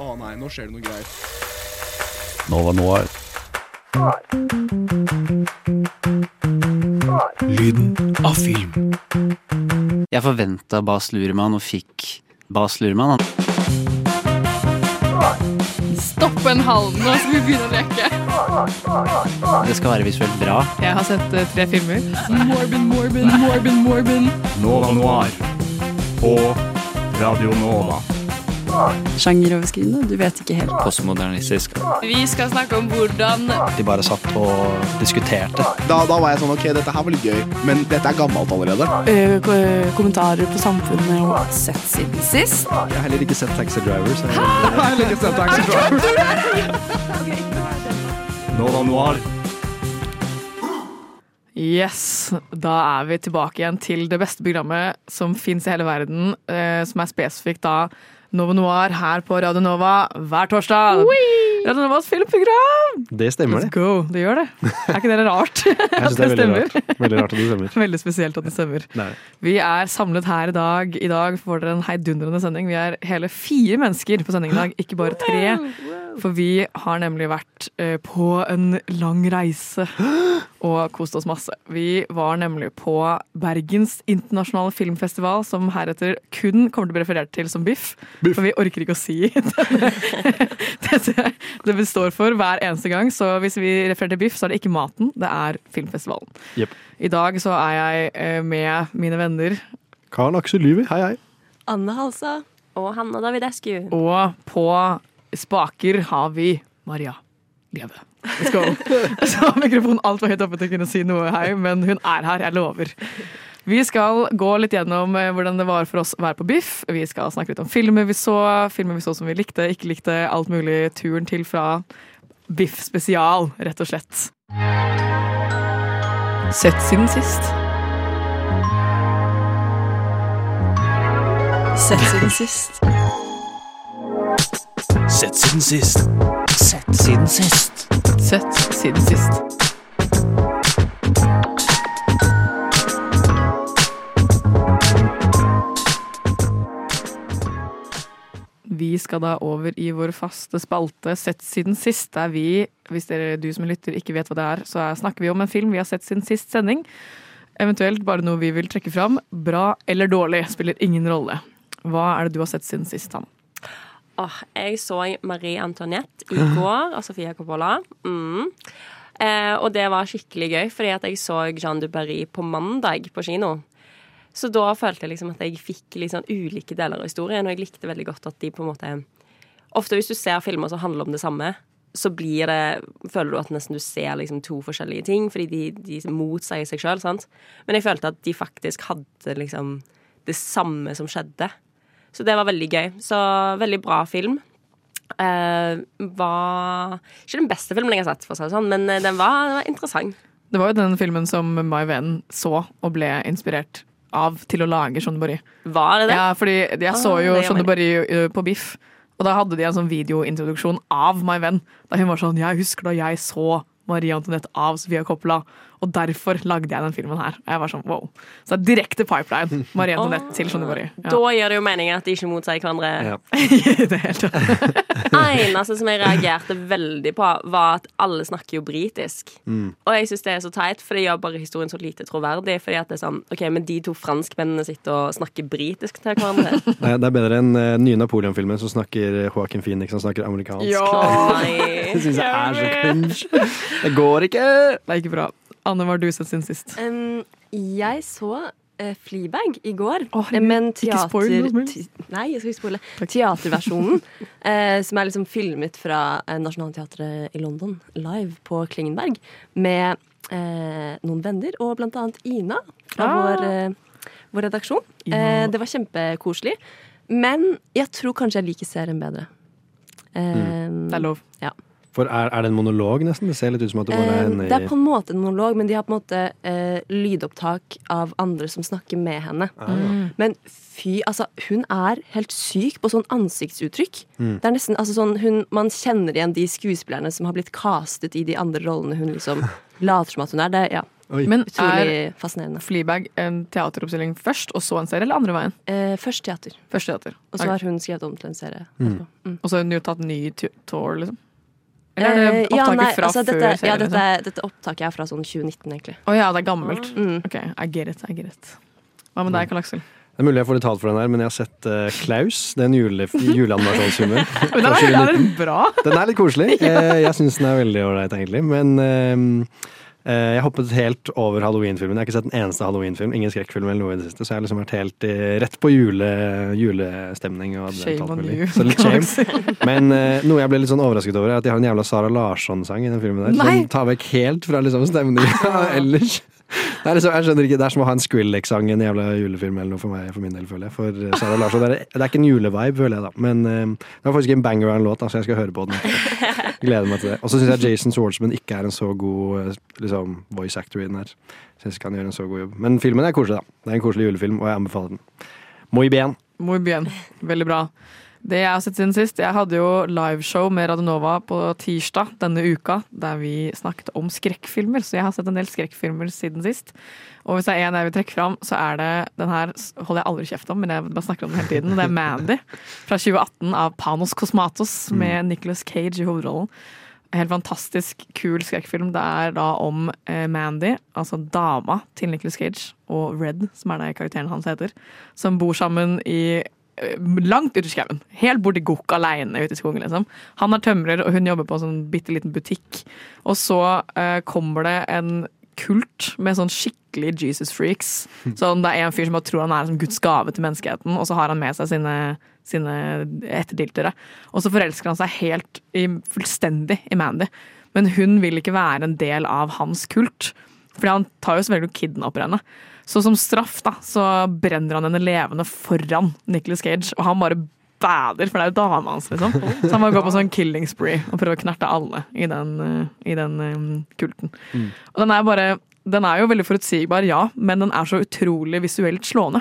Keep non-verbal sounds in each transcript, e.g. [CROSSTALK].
Å nei, nå skjer det noe greier. Nova Noir. Lyden av film. Jeg forventa Bas Luhrmann og fikk Bas Luhrmann. Stopp en halv nå, skal vi begynne å leke. Det skal være visuelt bra. Jeg har sett uh, tre filmer. Morbin, Morbin, Morbin, Morbin. Nova Noir. På Radio Nova. Sjangeroverskridende, du vet ikke helt. Postmodernistisk. Vi skal snakke om hvordan De bare satt og diskuterte. Da, da var jeg sånn ok, dette her var litt gøy, men dette er gammelt allerede. Eh, kommentarer på samfunnet og sett siden sist. Jeg har heller ikke sett Taxi Drivers. [LAUGHS] Jeg har heller ikke sett Taxi Driver. Nova Noir. Yes, da er vi tilbake igjen til det beste programmet som fins i hele verden, eh, som er spesifikt da Nova Noir her på Radio Nova hver torsdag. Radio Novas filmprogram! Det stemmer, Let's det. go. Det gjør det. Er ikke det rart? [LAUGHS] Jeg synes det er veldig rart. Veldig rart at det stemmer. [LAUGHS] Veldig spesielt at det stemmer. Nei. Vi er samlet her i dag. I dag får dere en heidundrende sending. Vi er hele fire mennesker på sending i dag, ikke bare tre. For vi har nemlig vært eh, på en lang reise [GASPS] og kost oss masse. Vi var nemlig på Bergens internasjonale filmfestival, som heretter kun kommer til å bli referert til som Biff. For vi orker ikke å si [LAUGHS] det, det består for hver eneste gang. Så hvis vi refererer til Biff, så er det ikke maten, det er filmfestivalen. Yep. I dag så er jeg eh, med mine venner, Karl Aksel Lyvi, hei hei. Anne Halsa og Hanna Davidescu. og på spaker har vi Maria Lieve. Let's go. Så mikrofonen altfor høyt oppe til å kunne si noe hei, men hun er her, jeg lover. Vi skal gå litt gjennom eh, hvordan det var for oss å være på Biff. Vi skal snakke litt om filmer vi så, filmer vi så som vi likte, ikke likte, alt mulig. Turen til fra Biff spesial, rett og slett. Sett siden sist. Sett siden sist. Sett siden sist. Sett siden sist. Sett siden sist. Vi skal da over i vår faste spalte Sett siden sist, der vi, hvis dere, du som lytter ikke vet hva det er, så er- snakker vi om en film vi har sett siden sist sending. Eventuelt bare noe vi vil trekke fram. Bra eller dårlig spiller ingen rolle. Hva er det du har sett siden sist, han? Åh, jeg så Marie Antoinette i [GASPS] går av Sofia Coppola. Mm. Eh, og det var skikkelig gøy, fordi at jeg så Jean du Barry på mandag på kino. Så da følte jeg liksom at jeg fikk sånn ulike deler av historien, og jeg likte veldig godt at de på en måte Ofte hvis du ser filmer som handler om det samme, så blir det Føler du at nesten du ser liksom to forskjellige ting, fordi de, de motsier seg sjøl, sant. Men jeg følte at de faktisk hadde liksom det samme som skjedde. Så det var veldig gøy. Så veldig bra film. Uh, var ikke den beste filmen jeg har sett, for å si det sånn, men eh, den var, den var interessant. Det var jo den filmen som Mai Ven så og ble inspirert av til å lage Jean Barry. Var det det? Ja, fordi jeg så Ah, jo gjør Barry uh, på Biff, og da hadde de en sånn videointroduksjon av My Venn. Da hun var sånn Jeg husker da jeg så Marie Antoinette av Sofia Coppola, og derfor lagde jeg den filmen her. Og jeg var sånn wow. Så det er direkte pipeline. Marie Antoinette til Jean Barry. Ja. Da gir det jo meningen at de ikke motsier hverandre. Ja. [LAUGHS] det er helt [LAUGHS] eneste som jeg reagerte veldig på, var at alle snakker jo britisk. Mm. Og jeg syns det er så teit, for det gjør bare historien så lite troverdig. Fordi at det er sånn, ok, Men de to franskmennene sitter og snakker britisk til hverandre. [LAUGHS] Nei, det er bedre enn uh, nye Napoleon-filmen som snakker Joaquin Phoenix, som snakker amerikansk. Nei. Det syns jeg er så cringe. Det går ikke! Det er ikke bra. Anne, hva har du sett siden sist? Um, jeg så uh, Fleabag i går, Oh, men teater... spoil Nei, jeg skal ikke spoile. Teaterversjonen, uh, [LAUGHS] som er liksom filmet fra uh, Nationaltheatret i London, live på Klingenberg, med uh, noen venner, og blant annet Ina fra Ah. vår, vår redaksjon. Det var kjempekoselig. Men jeg tror kanskje jeg liker serien bedre. Mm. Det er lov. For er, er det en monolog, nesten? Det ser litt ut som at det bare er en henne det er på en måte en monolog, men de har på en måte eh, lydopptak av andre som snakker med henne. Ah. Men fy, altså, hun er helt syk på sånn ansiktsuttrykk. Mm. Det er nesten, altså sånn, hun, Man kjenner igjen de skuespillerne som har blitt castet i de andre rollene hun liksom [LAUGHS] later som at hun er. Det, ja. Oi. Men er. Fleabag en teateroppstilling først, og så en serie, eller andre veien? Eh, først teater, Først teater. og så har hun skrevet om til en serie. Mm. Mm. Og så har hun jo tatt ny tour, liksom? Eller er det opptaket ja, nei, fra altså, før dette, ja, dette, liksom? dette opptaket er fra sånn 2019, egentlig. Å ja, det er gammelt. Mm. Ok, I get it. I get it. Hva med deg, Karl Aksel? Det er mulig jeg får litt talt for den her, men jeg har sett uh, Klaus. Er jule, juleanimasjonsfilmen. [LAUGHS] Den er, er den bra? Den er litt koselig. ja. [LAUGHS] Jeg syns den er veldig ålreit, egentlig. Men eh, eh, jeg hoppet helt over halloween-filmen. Jeg har ikke sett en eneste halloween-film. Ingen skrekkfilm eller noe i det siste. Så jeg har liksom vært helt i, rett på jule, julestemning. Shame on you. Så litt shame. Men uh, noe jeg ble litt sånn overrasket over, er at de har en jævla Sara Larsson-sang i den filmen der. Nei! Som tar vekk helt fra liksom stemningen [LAUGHS] [LAUGHS] ellers. Det er, liksom, jeg skjønner ikke, det er som å ha en Skrillex-sang i en jævla julefilm eller noe for meg, for min del, føler jeg. For eh, Sara Larsson, det er, det er ikke en julevibe, føler jeg da. Men uh, det var faktisk en banger av en låt, da, så jeg skal høre på den. [LAUGHS] Gleder meg til det. Og så syns jeg Jason Swartzman ikke er en så god eh, liksom, voice actor i den her. Synes ikke han gjør en så god jobb. Men filmen er koselig, da. Det er en koselig julefilm, og jeg anbefaler den. Moi bien. Moi bien. Veldig bra. Det jeg har sett siden sist, jeg hadde jo liveshow med Radionova på tirsdag denne uka, der vi snakket om skrekkfilmer. Så jeg har sett en del skrekkfilmer siden sist. Og hvis det er en jeg vil trekke fram, så er det den her holder jeg aldri kjeft om, men jeg bare snakker om den hele tiden. Det er Mandy fra 2018 av Panos Cosmatos med Nicolas Cage i hovedrollen. Helt fantastisk kul skrekkfilm. Det er da om eh, Mandy, altså dama til Nicolas Cage, og Red, som er det karakteren hans heter, som bor sammen i eh, Langt ute i skauen. Helt borti gokk aleine ute i skogen. liksom. Han er tømrer, og hun jobber på en sånn bitte liten butikk. Og så eh, kommer det en kult med sånn skikkelig Jesus freaks. Sånn, det er en fyr som bare tror han er som Guds gave til menneskeheten, og så har han med seg sine, sine etterdiltere. Og så forelsker han seg helt i, fullstendig i Mandy. Men hun vil ikke være en del av hans kult. Fordi han tar jo selvfølgelig og kidnapper henne. Så som straff da, så brenner han henne levende foran Nicolas Cage, og han bare bader, for det er jo dama hans, liksom. [LAUGHS] Så han må gå på sånn killing spree og prøve å knerte alle i den, eh, i den kulten. kulten. Og den er bare Den er jo veldig forutsigbar, ja, men den er så utrolig visuelt slående.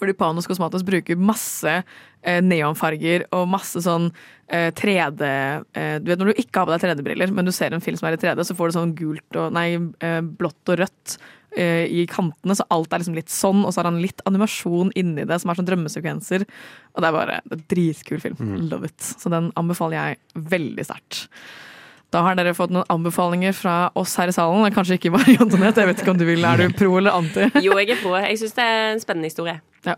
Fordi Panos Cosmatos bruker masse eh, neonfarger og masse sånn eh, 3D eh, Du vet når du ikke har på deg 3D-briller, men du ser en film som er i 3D, så får du sånn gult og Nei, eh, blått og rødt eh, i kantene, så alt er liksom litt sånn, og så har han litt animasjon inni det, som er sånn drømmesekvenser. Og det er bare det en dritkul film. Love it. Så den anbefaler jeg veldig sterkt. Da har dere fått noen anbefalinger fra oss her i salen. Kanskje ikke Marie Antoinette, jeg vet ikke om du vil. Er du pro eller anti? [LAUGHS] Jo, jeg er pro. Jeg syns det er en spennende historie. Ja.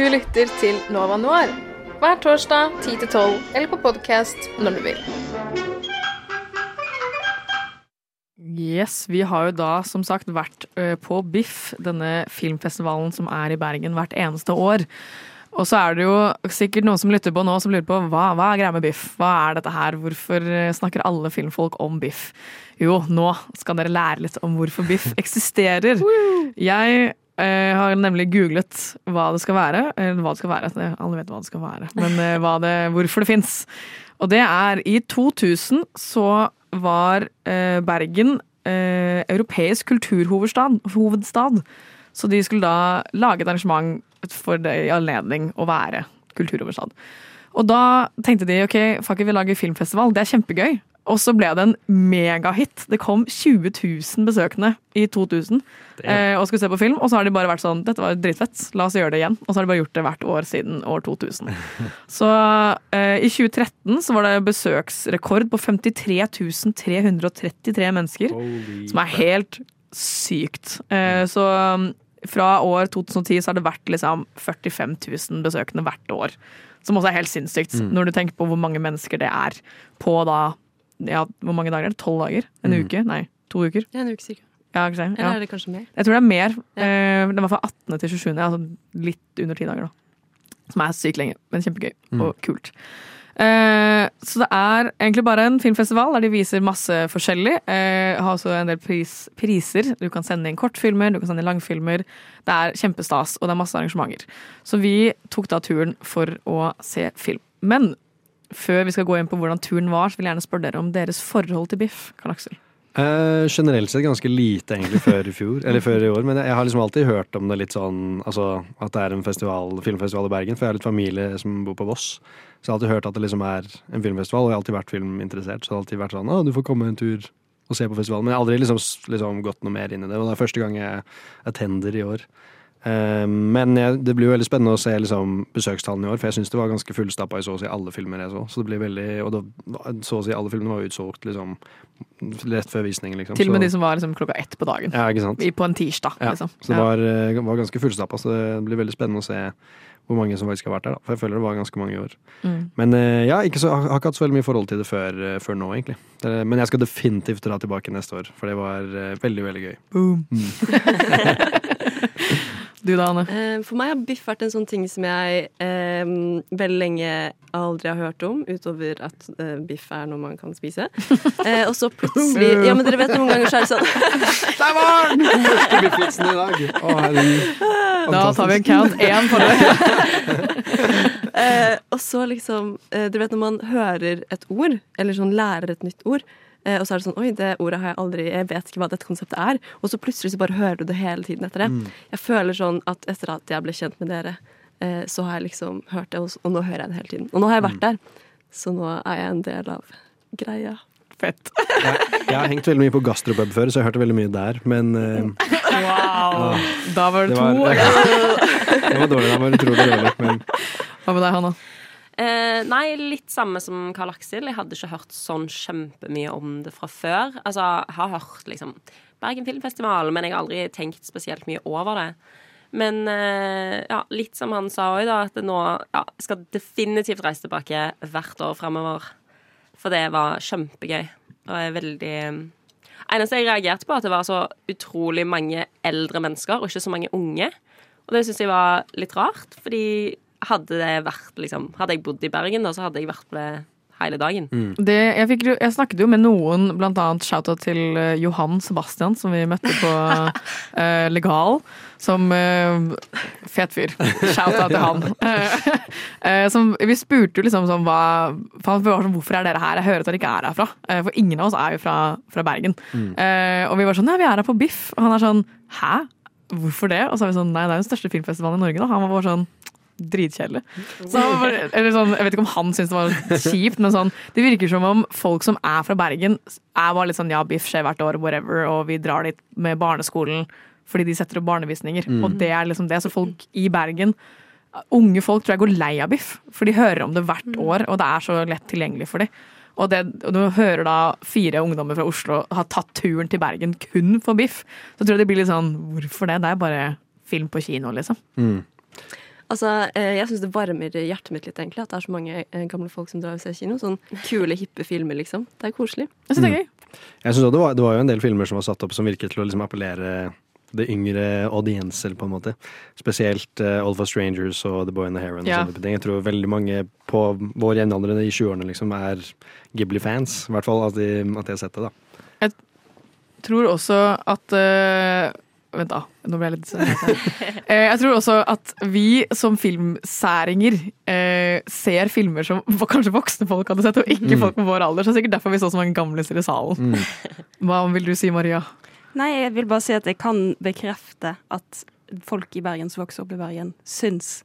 Du lytter til Nova Noir hver torsdag 10-12 eller på podkast når du vil. Yes, vi har jo da som sagt vært på BIFF, denne filmfestivalen som er i Bergen hvert eneste år. Og så er det jo sikkert noen som lytter på nå som lurer på hva, hva er greia med BIFF? Hva er dette her? Hvorfor snakker alle filmfolk om BIFF? Jo, nå skal dere lære litt om hvorfor BIFF [LAUGHS] eksisterer. Jeg eh, har nemlig googlet hva det skal være. Eller hva det skal være, alle vet hva det skal være. Men eh, det, hvorfor det fins. Og det er i 2000 så var eh, Bergen eh, europeisk kulturhovedstad. Så de skulle da lage et arrangement for det i anledning å være kulturhovedstad. Og da tenkte de ok, fuck it, vi lager filmfestival, det er kjempegøy. Og så ble det en megahit. Det kom 20 000 besøkende i 2000 eh, og skulle se på film. Og så har de bare vært sånn Dette var dritfett, la oss gjøre det igjen. Og så har de bare gjort det hvert år siden år 2000. [LAUGHS] Så eh, i 2013 så var det besøksrekord på 53 333 mennesker. Som er helt sykt. Eh, så um, fra år 2010 så har det vært liksom 45 000 besøkende hvert år. Som også er helt sinnssykt, når du tenker på hvor mange mennesker det er på da ja, Hvor mange dager er det? Tolv dager? En uke? Nei, to uker? Er en uke cirka. Ja, ikke sant? Eller er det kanskje mer? Jeg tror det er mer. Eh, Det var fra 18. til 27. Altså litt under ti dager, da. Som er sykt lenge, men kjempegøy og kult. Uh, så det er egentlig bare en filmfestival der de viser masse forskjellig. Uh, har også en del pris, priser. Du kan sende inn kortfilmer, du kan sende inn langfilmer. Det er kjempestas, og det er masse arrangementer. Så vi tok da turen for å se film. Men før vi skal gå inn på hvordan turen var, så vil jeg gjerne spørre dere om deres forhold til biff. Karl Aksel. Eh, generelt sett ganske lite egentlig før i fjor, eller før i år. Men jeg, har liksom alltid hørt om det litt sånn altså, at det er en festival, filmfestival i Bergen. For jeg har litt familie som bor på Voss. Så jeg har alltid hørt at det liksom er en filmfestival, og jeg har alltid vært filminteressert. Så det har alltid vært sånn å, du får komme en tur og se på festivalen. Men jeg har aldri liksom, liksom gått noe mer inn i det. Og det er første gang jeg attender i år. Eh, men det blir jo veldig spennende å se liksom, besøkstallene i år, for jeg syns det var ganske fullstappa i så å si alle filmer jeg så. Så det blir veldig, og det, så å si alle filmene var utsolgt liksom, rett før visningen. Liksom. Til og med så, de som var liksom klokka ett på dagen. Ja, ikke sant. På en tirsdag, Ja, liksom. Så det var, eh, var ganske fullstappa, så det blir veldig spennende å se hvor mange som faktisk har vært der. Da. For jeg føler det var ganske mange i år. Mm. Men eh, ja, så, jeg har ikke hatt så veldig mye forhold til det før, før nå, egentlig. Men jeg skal definitivt dra tilbake neste år, for det var veldig, veldig gøy. Boom. [LAUGHS] Du da, Anne? Eh, For meg har biff vært en sånn ting som jeg eh, veldig lenge aldri har hørt om, utover at eh, biff er noe man kan spise. [LAUGHS] Eh, og så plutselig Ja, men dere vet noen ganger så er det sånn [LAUGHS] Der var den! [LAUGHS] Første biffvitsen i dag. Å, herregud. Da tar vi en count. Én for det. eh, Og så liksom eh, Dere vet når man hører et ord, eller sånn lærer et nytt ord. Eh, Og så er det sånn Oi, det ordet har jeg aldri Jeg vet ikke hva dette konseptet er. Og så plutselig så bare hører du det hele tiden etter det. Jeg føler sånn at etter at jeg ble kjent med dere, eh, så har jeg liksom hørt det, og nå hører jeg det hele tiden. Og nå har jeg vært der, så nå er jeg en del av greia. Fett. Jeg har hengt veldig mye på gastropub før, så jeg hørte veldig mye der. Men uh, Wow. Da var det det to. var, [LAUGHS] det var dårlig. Det var utrolig dårlig. Men Hva med deg, Hanna? Eh, nei, litt samme som Karl Aksel. Jeg hadde ikke hørt sånn kjempemye om det fra før. Altså, jeg har hørt liksom Bergen Filmfestival, men jeg har aldri tenkt spesielt mye over det. Men eh, ja, litt som han sa òg, da, at nå ja, skal definitivt reise tilbake hvert år fremover. For det var kjempegøy. Og er veldig Eneste jeg reagerte på, at det var så utrolig mange eldre mennesker, og ikke så mange unge. Og det syns jeg var litt rart, fordi hadde det vært liksom Hadde jeg bodd i Bergen, da, så hadde jeg vært med hele dagen. Det, jeg, fikk, jeg snakket jo med noen, blant annet shout-out til eh, Johan Sebastian, som vi møtte på uh, [LAUGHS] Legal. Som uh, Fet fyr. Shout-out til han. [LAUGHS] Eh, eh, som, vi spurte jo liksom sånn hva for han sånn, Hvorfor er dere her? Jeg hører at dere ikke er herfra. For ingen av oss er jo fra, fra Bergen. Eh, og vi var sånn Nei, vi er her på Biff. Og han er sånn Hæ? Hvorfor det? Og så er vi sånn Nei, det er jo den største filmfestivalen i Norge, da. Han var bare sånn dritkjedelig. Så, han var- eller sånn, jeg vet ikke om han syntes det var kjipt, men sånn, det virker som om folk som er fra Bergen, er bare litt sånn ja, biff skjer hvert år, whatever, og vi drar dit med barneskolen fordi de setter opp barnevisninger. Og det er liksom det. Så folk i Bergen, unge folk tror jeg går lei av biff, for de hører om det hvert år, og det er så lett tilgjengelig for dem. Og, det, og du hører da fire ungdommer fra Oslo ha tatt turen til Bergen kun for biff. Så tror jeg det blir litt sånn Hvorfor det? Det er bare film på kino, liksom. Altså, eh, Jeg syns det varmer hjertet mitt litt, egentlig, at det er så mange eh, gamle folk som drar og ser kino. Sånn kule, hippe filmer, liksom. Det er koselig. Jeg synes det er gøy. jeg synes også det, var, det var jo en del filmer som var satt opp som virket til å liksom appellere det yngre audienser, på en måte. Spesielt uh, All for Strangers og The Boy and the Heron. Ja. Og sånne ting. Jeg tror veldig mange på våre jevnaldrende i 20-årene liksom er Ghibli-fans. I hvert fall at de, at de har sett det, da. Jeg tror også at øh, Vent, da. Nå ble jeg litt [LAUGHS] Eh, Jeg tror også at vi som filmsæringer øh, ser filmer som [LAUGHS] kanskje voksne folk hadde sett, og ikke folk på vår alder. Så det er sikkert derfor vi så så mange gamliser i salen. [LAUGHS] Hva vil du si, Maria? Nei, jeg vil bare si at jeg kan bekrefte at folk i Bergen som vokser opp i Bergen, syns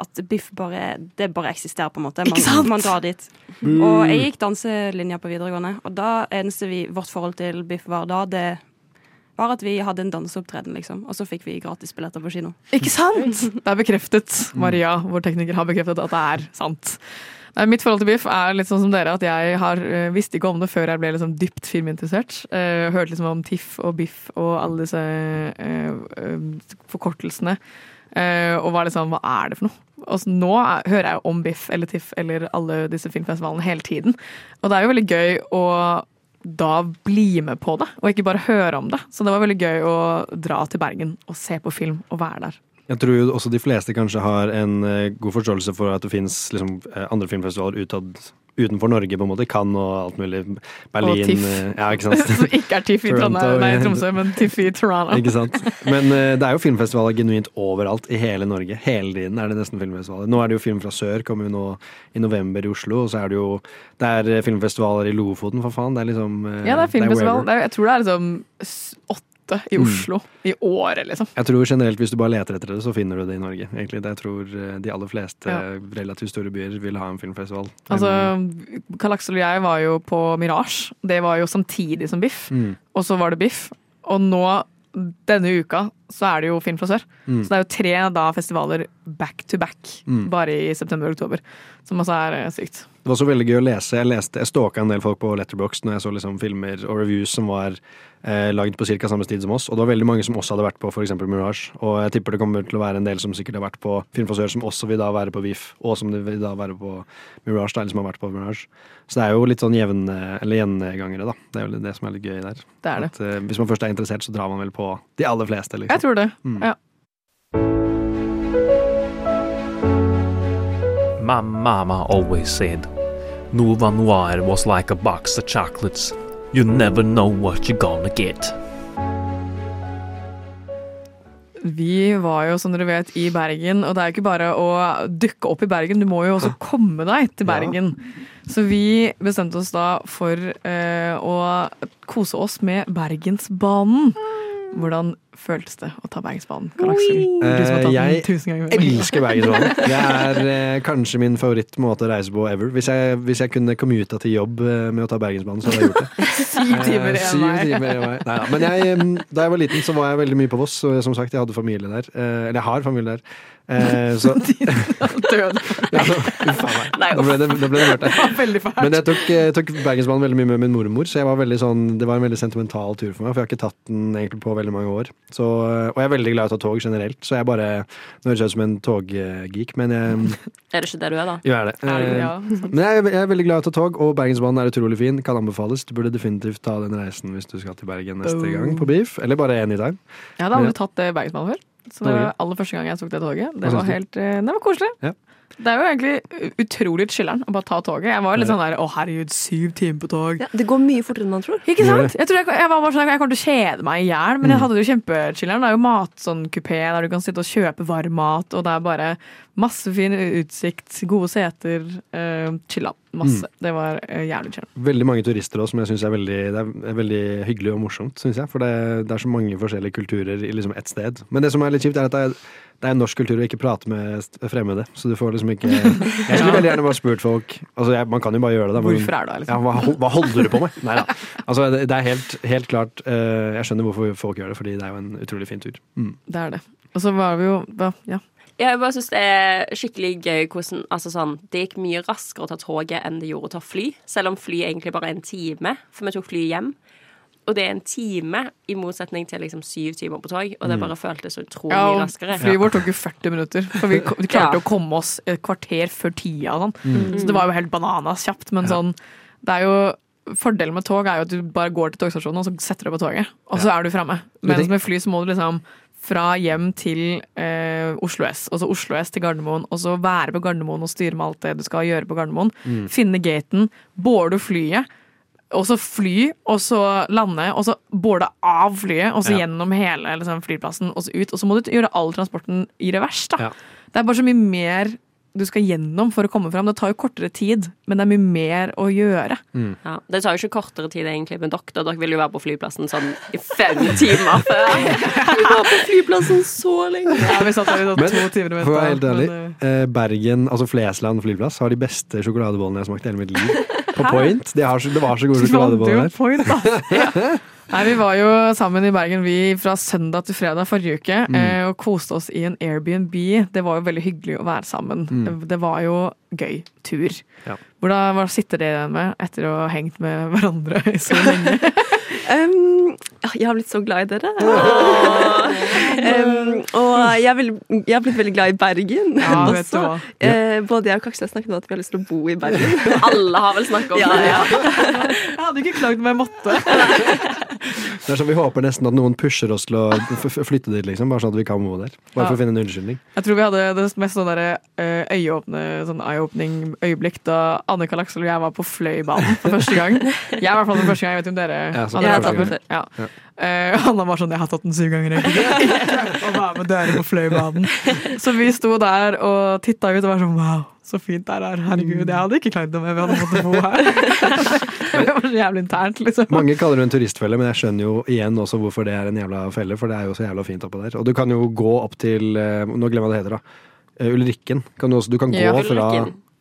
at biff bare Det bare eksisterer, på en måte. Man, Ikke sant? man drar dit. Og jeg gikk danselinja på videregående, og da eneste vi, vårt forhold til biff var da, det var at vi hadde en danseopptreden, liksom. Og så fikk vi gratisbilletter på kino. Ikke sant? Det er bekreftet. Maria, vår tekniker, har bekreftet at det er sant. Mitt forhold til biff er litt sånn som dere, at jeg har, øh, visste ikke om det før jeg ble liksom dypt filminteressert. Uh, hørte liksom om TIFF og biff og alle disse øh, forkortelsene. Eh, og var liksom, hva er det for noe? Og nå er, hører jeg jo om Biff eller TIFF eller alle disse filmfestivalene hele tiden. Og det er jo veldig gøy å da bli med på det, og ikke bare høre om det. Så det var veldig gøy å dra til Bergen og se på film og være der. Jeg tror jo også de fleste kanskje har en eh, god forståelse for at det fins liksom, eh, andre filmfestivaler utad, utenfor Norge, på en måte. Cannes og alt mulig. Berlin. Og TIFF. eh, Ja, ikke sant. [LAUGHS] Som ikke er TIFF i Toronto, Trondheim, nei. Tromsø, men TIFF i Toronto. Ikke sant? Men uh, det er jo filmfestivaler genuint overalt i hele Norge. Hele tiden er det nesten filmfestivaler. Nå er det jo Film fra sør, kommer jo nå i november i Oslo. Og så er det jo Det er filmfestivaler i Lofoten, for faen. Det er liksom uh, Ja, det er filmfestival. Det er, jeg tror det er liksom s- åtte i Mm. Oslo i året, liksom. Jeg tror generelt hvis du bare leter etter det, så finner du det i Norge. egentlig. Jeg tror eh, de aller fleste Ja. relativt store byer vil ha en filmfestival. Altså, Mm. Karl Aksel og jeg var jo på Mirage. Det var jo samtidig som Biff. Mm. Og så var det Biff. Og nå, denne uka, så er det jo Film fra sør. Mm. Så det er jo tre da festivaler back to back, Mm. bare i september og oktober. Som også er eh, sykt. Det var så veldig gøy å lese. Jeg leste, jeg stalka en del folk på Letterboxd når jeg så liksom filmer og reviews som var eh, lagd på ca. samme tid som oss. Og det var veldig mange som også hadde vært på f.eks. Mirage. Og jeg tipper det kommer til å være en del som sikkert har vært på Filmfasør, som også vil da være på VIF, og som vil da være på Mirage, da, eller som har vært på Mirage. Så det er jo litt sånn jevne, eller gjengangere, da. Det er vel det som er litt gøy der. Det er det. At, eh, hvis man først er interessert, så drar man vel på de aller fleste, liksom. Jeg tror det. Mm. Ja. My mama always said, Nova Noir was like a box of chocolates. You never know what you're gonna get. Vi var jo, som dere vet, i Bergen, og det er jo ikke bare å dukke opp i Bergen, du må jo også [LAUGHS] komme deg til Bergen. Så vi bestemte oss da for eh, å kose oss med Bergensbanen. Hvordan føltes det å ta Bergensbanen, den jeg elsker Bergensbanen. [LAUGHS] Det er uh, kanskje min favorittmåte å reise på ever. Hvis jeg, hvis jeg kunne commuta til jobb uh, med å ta Bergensbanen, så hadde jeg gjort det. [LAUGHS] Syv timer en syv vei. timer en vei. Neida. Men jeg, um, da jeg var liten, så var jeg veldig mye på Voss. Som sagt, jeg hadde familie der. Eller jeg har familie der. Eh, Så [LAUGHS] Død. [LAUGHS] ja, så. Nei, Nå ble det, nå ble det mørkt her. [LAUGHS] Men jeg tok, jeg tok Bergensbanen veldig mye med min mormor, så var sånn, det var en veldig sentimental tur for meg. For jeg har ikke tatt den egentlig på veldig mange år. Så, og jeg er veldig glad i å ta tog generelt, så jeg bare Nå høres jeg ut som en toggeek, men jeg Er det ikke det du er, da? jo er det. Eh, ja. Men jeg, jeg er veldig glad i å ta tog, og Bergensbanen er utrolig fin. Kan anbefales. Du burde definitivt ta den reisen hvis du skal til Bergen neste Oh. gang på Beef. Eller bare anytime. Jeg hadde aldri tatt det Bergensbanen før. Så det var aller første gang jeg tok det toget. Det var helt, eh, det var koselig. Ja. Det er jo egentlig utrolig chiller'n å bare ta toget. Jeg var litt sånn der å herregud, syv timer på tog. Ja, det går mye fortere enn man tror. Ikke sant? Jeg, jeg, jeg var bare sånn, jeg kommer til å kjede meg i hjel, men jeg Mm. hadde det jo kjempechiller'n. Det er jo mat sånn der du kan sitte og kjøpe varm mat, og det er bare masse fin utsikt, gode seter, uh, chilla. Masse. Mm. Det var uh, jævlig chill. Veldig mange turister også, som jeg syns er, veldig- det er, veldig hyggelig og morsomt. Synes jeg, For det, det er så mange forskjellige kulturer i liksom ett sted. Men det som er litt kjipt, er at det er, det er norsk kultur å ikke prate med fremmede. Så du får liksom ikke [LAUGHS] Jeg skulle veldig gjerne bare spurt folk Altså, jeg, Man kan jo bare gjøre det, da. men- Hvorfor er du her, Ja, liksom? hva, hva holder du på med? Nei da. Altså, det, det er helt, helt klart uh, Jeg skjønner hvorfor folk gjør det, fordi det er jo en utrolig fin tur. Mm. Det er det. Og så var vi jo da, Ja. Jeg bare syns det er skikkelig gøy hvordan altså sånn, Det gikk mye raskere å ta toget enn det gjorde å ta fly. Selv om fly egentlig bare er en time, for vi tok fly hjem. Og det er en time, i motsetning til liksom syv timer på tog. Og det bare føltes så utrolig Ja, og raskere. flyet vårt tok jo 40 minutter. For vi, vi [LAUGHS] klarte Ja. å komme oss et kvarter før tida. Sånn. Mm. Så det var jo helt bananas kjapt. Men sånn, det er jo Fordelen med tog er jo at du bare går til togstasjonen og så setter du deg på toget. Og så er du framme. Men Mens med fly så må du liksom fra hjem til eh, Oslo S, og så Oslo S til Gardermoen, og så være på Gardermoen og styre med alt det du skal gjøre på Gardermoen. Mm. Finne gaten, boarde flyet, og så fly, og så lande, og så boarde av flyet, og så Ja. gjennom hele liksom, flyplassen, og så ut. Og så må du gjøre all transporten i revers, da. Ja. Det er bare så mye mer du skal gjennom for å komme fram. Det tar jo kortere tid, men det er mye mer å gjøre. Ja, det tar jo ikke kortere tid egentlig med dere. Dere vil jo være på flyplassen sånn i fem timer før. [LAUGHS] Vi var på flyplassen så lenge. Ja, vi satt der i sånn Men, to timer og For å være helt ærlig, men, eh, Bergen, altså Flesland flyplass, har de beste sjokoladebollene jeg har smakt i hele mitt liv. [LAUGHS] På Point. De har, det var så gode sjokoladeboller der. point, da. [LAUGHS] Nei, Vi var jo sammen i Bergen vi fra søndag til fredag forrige uke Mm. eh, og koste oss i en Airbnb. Det var jo veldig hyggelig å være sammen. Mm. Det var jo gøy tur. Ja. Hvordan hva sitter dere igjen med etter å ha hengt med hverandre i så lenge? [LAUGHS] Um, jeg har blitt så glad i dere. um, [LAUGHS] og jeg, vil, jeg har blitt veldig glad i Bergen Ja, [LAUGHS] vet du også. hva. Eh, både jeg og Kaksel har snakket om at vi har lyst til å bo i Bergen. Alle har vel snakket om Ja, det. ja. Jeg hadde ikke klagd om jeg måtte. Det er sånn Vi håper nesten at noen pusher oss til å flytte dit, liksom. Bare sånn at vi kan bo der. Bare for å finne en unnskyldning. Jeg tror vi hadde det mest sånn derre, eh, øyeåpne sånn eye-opening øyeblikk da Annika Laksel og jeg var på Fløibanen for første gang. [LAUGHS] Jeg var i hvert fall for første gang, jeg vet ikke om dere Ja, sånn, jeg tatt den. Ja. Ja. Uh, Anna var sånn 'jeg har tatt den syv ganger', [LAUGHS] og var med dere på Fløibanen. [LAUGHS] Så vi sto der og titta ut og var sånn 'wow, så fint det er her'. Herregud, jeg hadde ikke klart det med vi hadde måttet bo her. [LAUGHS] det var så jævlig internt, liksom. Mange kaller det en turistfelle, men jeg skjønner jo igjen også hvorfor det er en jævla felle. For det er jo så jævla fint oppå der. Og du kan jo gå opp til eh, Nå glemmer jeg hva det heter, da. Eh, Ulrikken. Kan du, også, du kan gå Ja. fra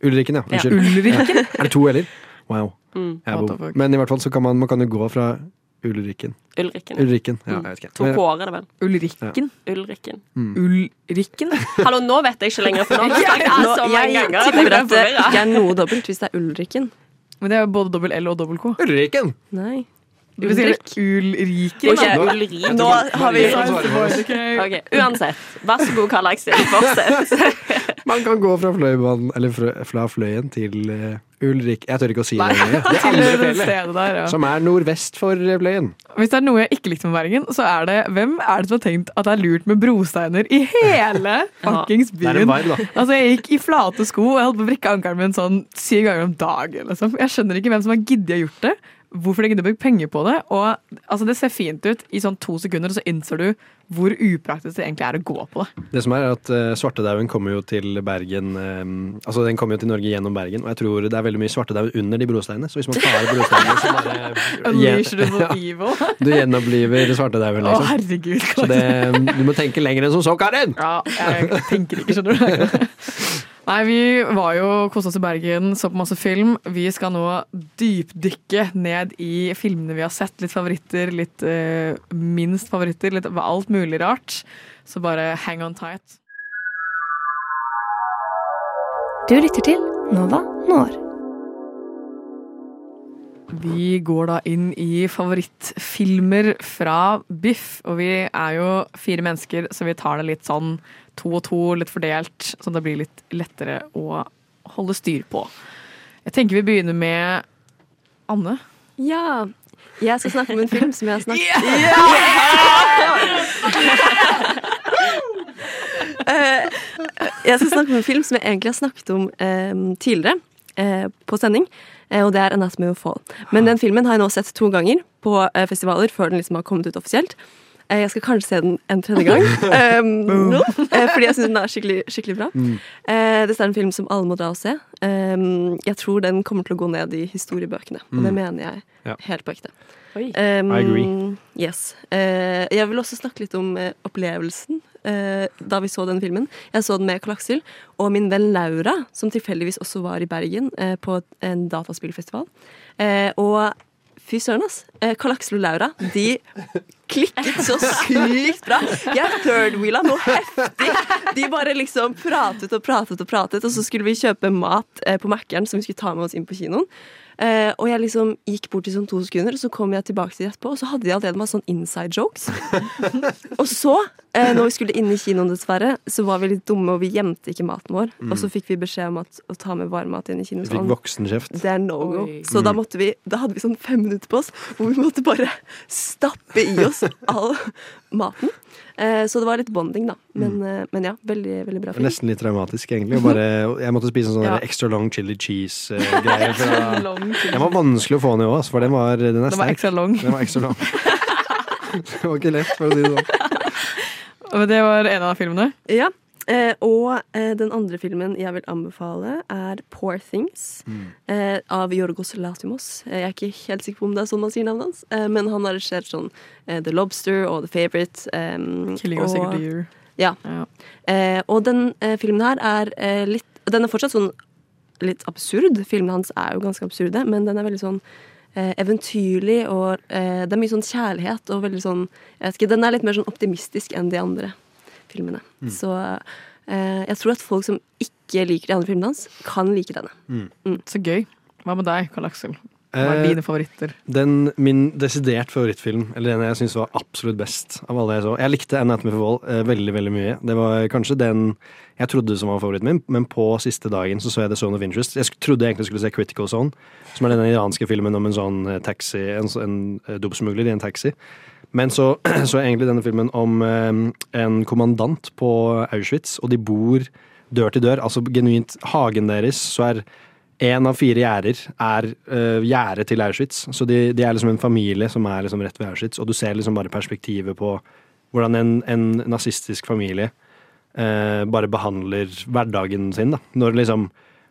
Ulrikken. ja. ja. Ja. Unnskyld. Ulrikken? [LAUGHS] Er det to eller? Wow. Mm. Jeg? Men i hvert fall så kan man, man kan jo gå fra Ulrikken. Ulrikken. Ulrikken. Ja, Mm. jeg vet ikke. To K-er er det vel. Ulrikken? Ulrikken. Ulrikken? [LAUGHS] Hallo, nå vet jeg ikke lenger, for nå har vi sagt det Nå, så mange ganger. at tipper at det ikke er noe dobbelt hvis det er Ulrikken. Men det er jo både dobbel L og dobbel K. Ulrikken! Nei. Ulrik. Ulriken? Ok. Ulrik. Nå har vi okay, Uansett, vær så god, Karl Aksel. Fortsett. [LAUGHS] Man kan gå fra Fløibanen, eller fra, fra Fløyen til eh, Ulrik Jeg tør ikke å si det Nei. Det [LAUGHS] til andre fjellet. der, ja. Som er nordvest for Bløyen. Hvis det er noe jeg ikke likte med Bergen, så er det hvem er det som har tenkt at det er lurt med brosteiner i hele [LAUGHS] fuckings byen? vibe. Altså, Jeg gikk i flate sko og jeg holdt på å vrikke ankelen min sånn syv ganger om dagen. Liksom. Jeg skjønner ikke hvem som har giddet å gjort det. Hvorfor de gidder å bruke penger på det. Og altså, Det ser fint ut i sånn to sekunder, og så innser du hvor upraktisk det egentlig er å gå på det. Det som er, er at uh, Svartedauden kommer jo til Bergen um, Altså den kommer jo til Norge gjennom Bergen, og jeg tror det er veldig mye svartedaud under de brosteinene. Så hvis man tar brosteinene, så bare [LAUGHS] Unleasher the [LAUGHS] Ja, evil. Du gjenoppliver svartedauden, Å, liksom. herregud. Så det, du må tenke lenger enn som så, Karin! Ja, jeg tenker ikke, skjønner du. [LAUGHS] Nei, vi var jo kosa oss i Bergen, så på masse film. Vi skal nå dypdykke ned i filmene vi har sett. Litt favoritter, litt uh, minst favoritter, litt alt mulig rart. Så bare hang on tight. Du lytter til Nova Når. Vi går da inn i favorittfilmer fra Biff, og vi er jo fire mennesker, så vi tar det litt sånn to og to, litt fordelt, at det blir litt lettere å holde styr på. Jeg tenker vi begynner med Anne. Ja. Jeg skal snakke om en film som jeg har snakket [LAUGHS] Eh, Jeg skal snakke om en film som jeg egentlig har snakket om eh, tidligere eh, på sending. eh, og det er 'Anatomy of Fall'. Men den filmen har jeg nå sett to ganger på festivaler før den liksom har kommet ut offisielt. Eh, jeg skal kanskje se den en tredje gang. [LAUGHS] um, nå, fordi jeg syns den er skikkelig, skikkelig bra. Eh, dette er en film som alle må dra og se. Um, jeg tror den kommer til å gå ned i historiebøkene, og det mener jeg Ja. helt på ekte. Um, I agree. Yes. Uh, jeg vil også snakke litt om uh, opplevelsen eh, da vi så den filmen. Jeg så den med Karl Aksel og min venn Laura, som tilfeldigvis også var i Bergen på en dataspillfestival. Eh, og fy søren, ass. Karl Aksel og Laura, de [LAUGHS] klikket så sykt bra. Jeg third-wheela noe heftig. De bare liksom pratet og pratet og pratet, og så skulle vi kjøpe mat eh, på Mækkern som vi skulle ta med oss inn på kinoen. Uh, og jeg liksom gikk bort i sånn to sekunder, og så kom jeg tilbake til det etterpå, og så hadde de allerede masse sånn inside jokes. [LAUGHS] og så, eh, når vi skulle inn i kinoen dessverre, så var vi litt dumme, og vi gjemte ikke maten vår. Og så fikk vi beskjed om at, å ta med varmmat inn i Vi fikk kinosalen. voksenkjeft. Det er no go. Oi. Så da måtte vi Da hadde vi sånn fem minutter på oss hvor vi måtte bare stappe i oss all maten. Eh, så det var litt bonding, da. Men, eh, men ja, veldig, veldig bra film. Nesten litt traumatisk, egentlig. Og bare, jeg måtte spise en sånn Ja. extra long chili cheese-greie. [LAUGHS] den var vanskelig å få ned òg, for den, var, den er Det var sterk. long. Den var ekstra lang. [LAUGHS] det var ikke lett, for å si det sånn. Det var en av filmene. Ja. Eh, og eh, den andre filmen jeg vil anbefale, er Poor Things eh, av Jorgos Latimos. Eh, jeg er ikke helt sikker på om det er sånn man sier navnet hans, eh, men han har regissert sånn eh, The Lobster og The Favourite. eh, Killing og a Sacred Deer. Ja. Ja. Eh, og den eh, filmen her er eh, litt Den er fortsatt sånn litt absurd. Filmene hans er jo ganske absurde, men den er veldig sånn eventyrlig, og eh, det er mye sånn kjærlighet og veldig sånn jeg vet ikke, Den er litt mer sånn optimistisk enn de andre filmene. Så eh, jeg tror at folk som ikke liker de andre filmene hans, kan like denne. Så gøy. Hva med deg, Karl Aksel? Hva er Eh, dine favoritter? Den, min desidert favorittfilm, eller den jeg syns var absolutt best av alle jeg så Jeg likte Anatomy for Vold eh, veldig veldig mye. Det var kanskje den jeg trodde som var favoritten min, men på siste dagen så så jeg The Zone of Interest. Jeg trodde jeg egentlig skulle se Critical Zone, som er den iranske filmen om en sånn eh, taxi, en, en dopsmugler i en taxi. Men så [CLEARS THROAT] så jeg egentlig denne filmen om en kommandant på Auschwitz, og de bor dør til dør. Altså genuint hagen deres, så er Én av fire gjerder er uh, gjerdet til Auschwitz. Så de, de er liksom en familie som er liksom rett ved Auschwitz. Og du ser liksom bare perspektivet på hvordan en, en nazistisk familie uh, bare behandler hverdagen sin. da. Når liksom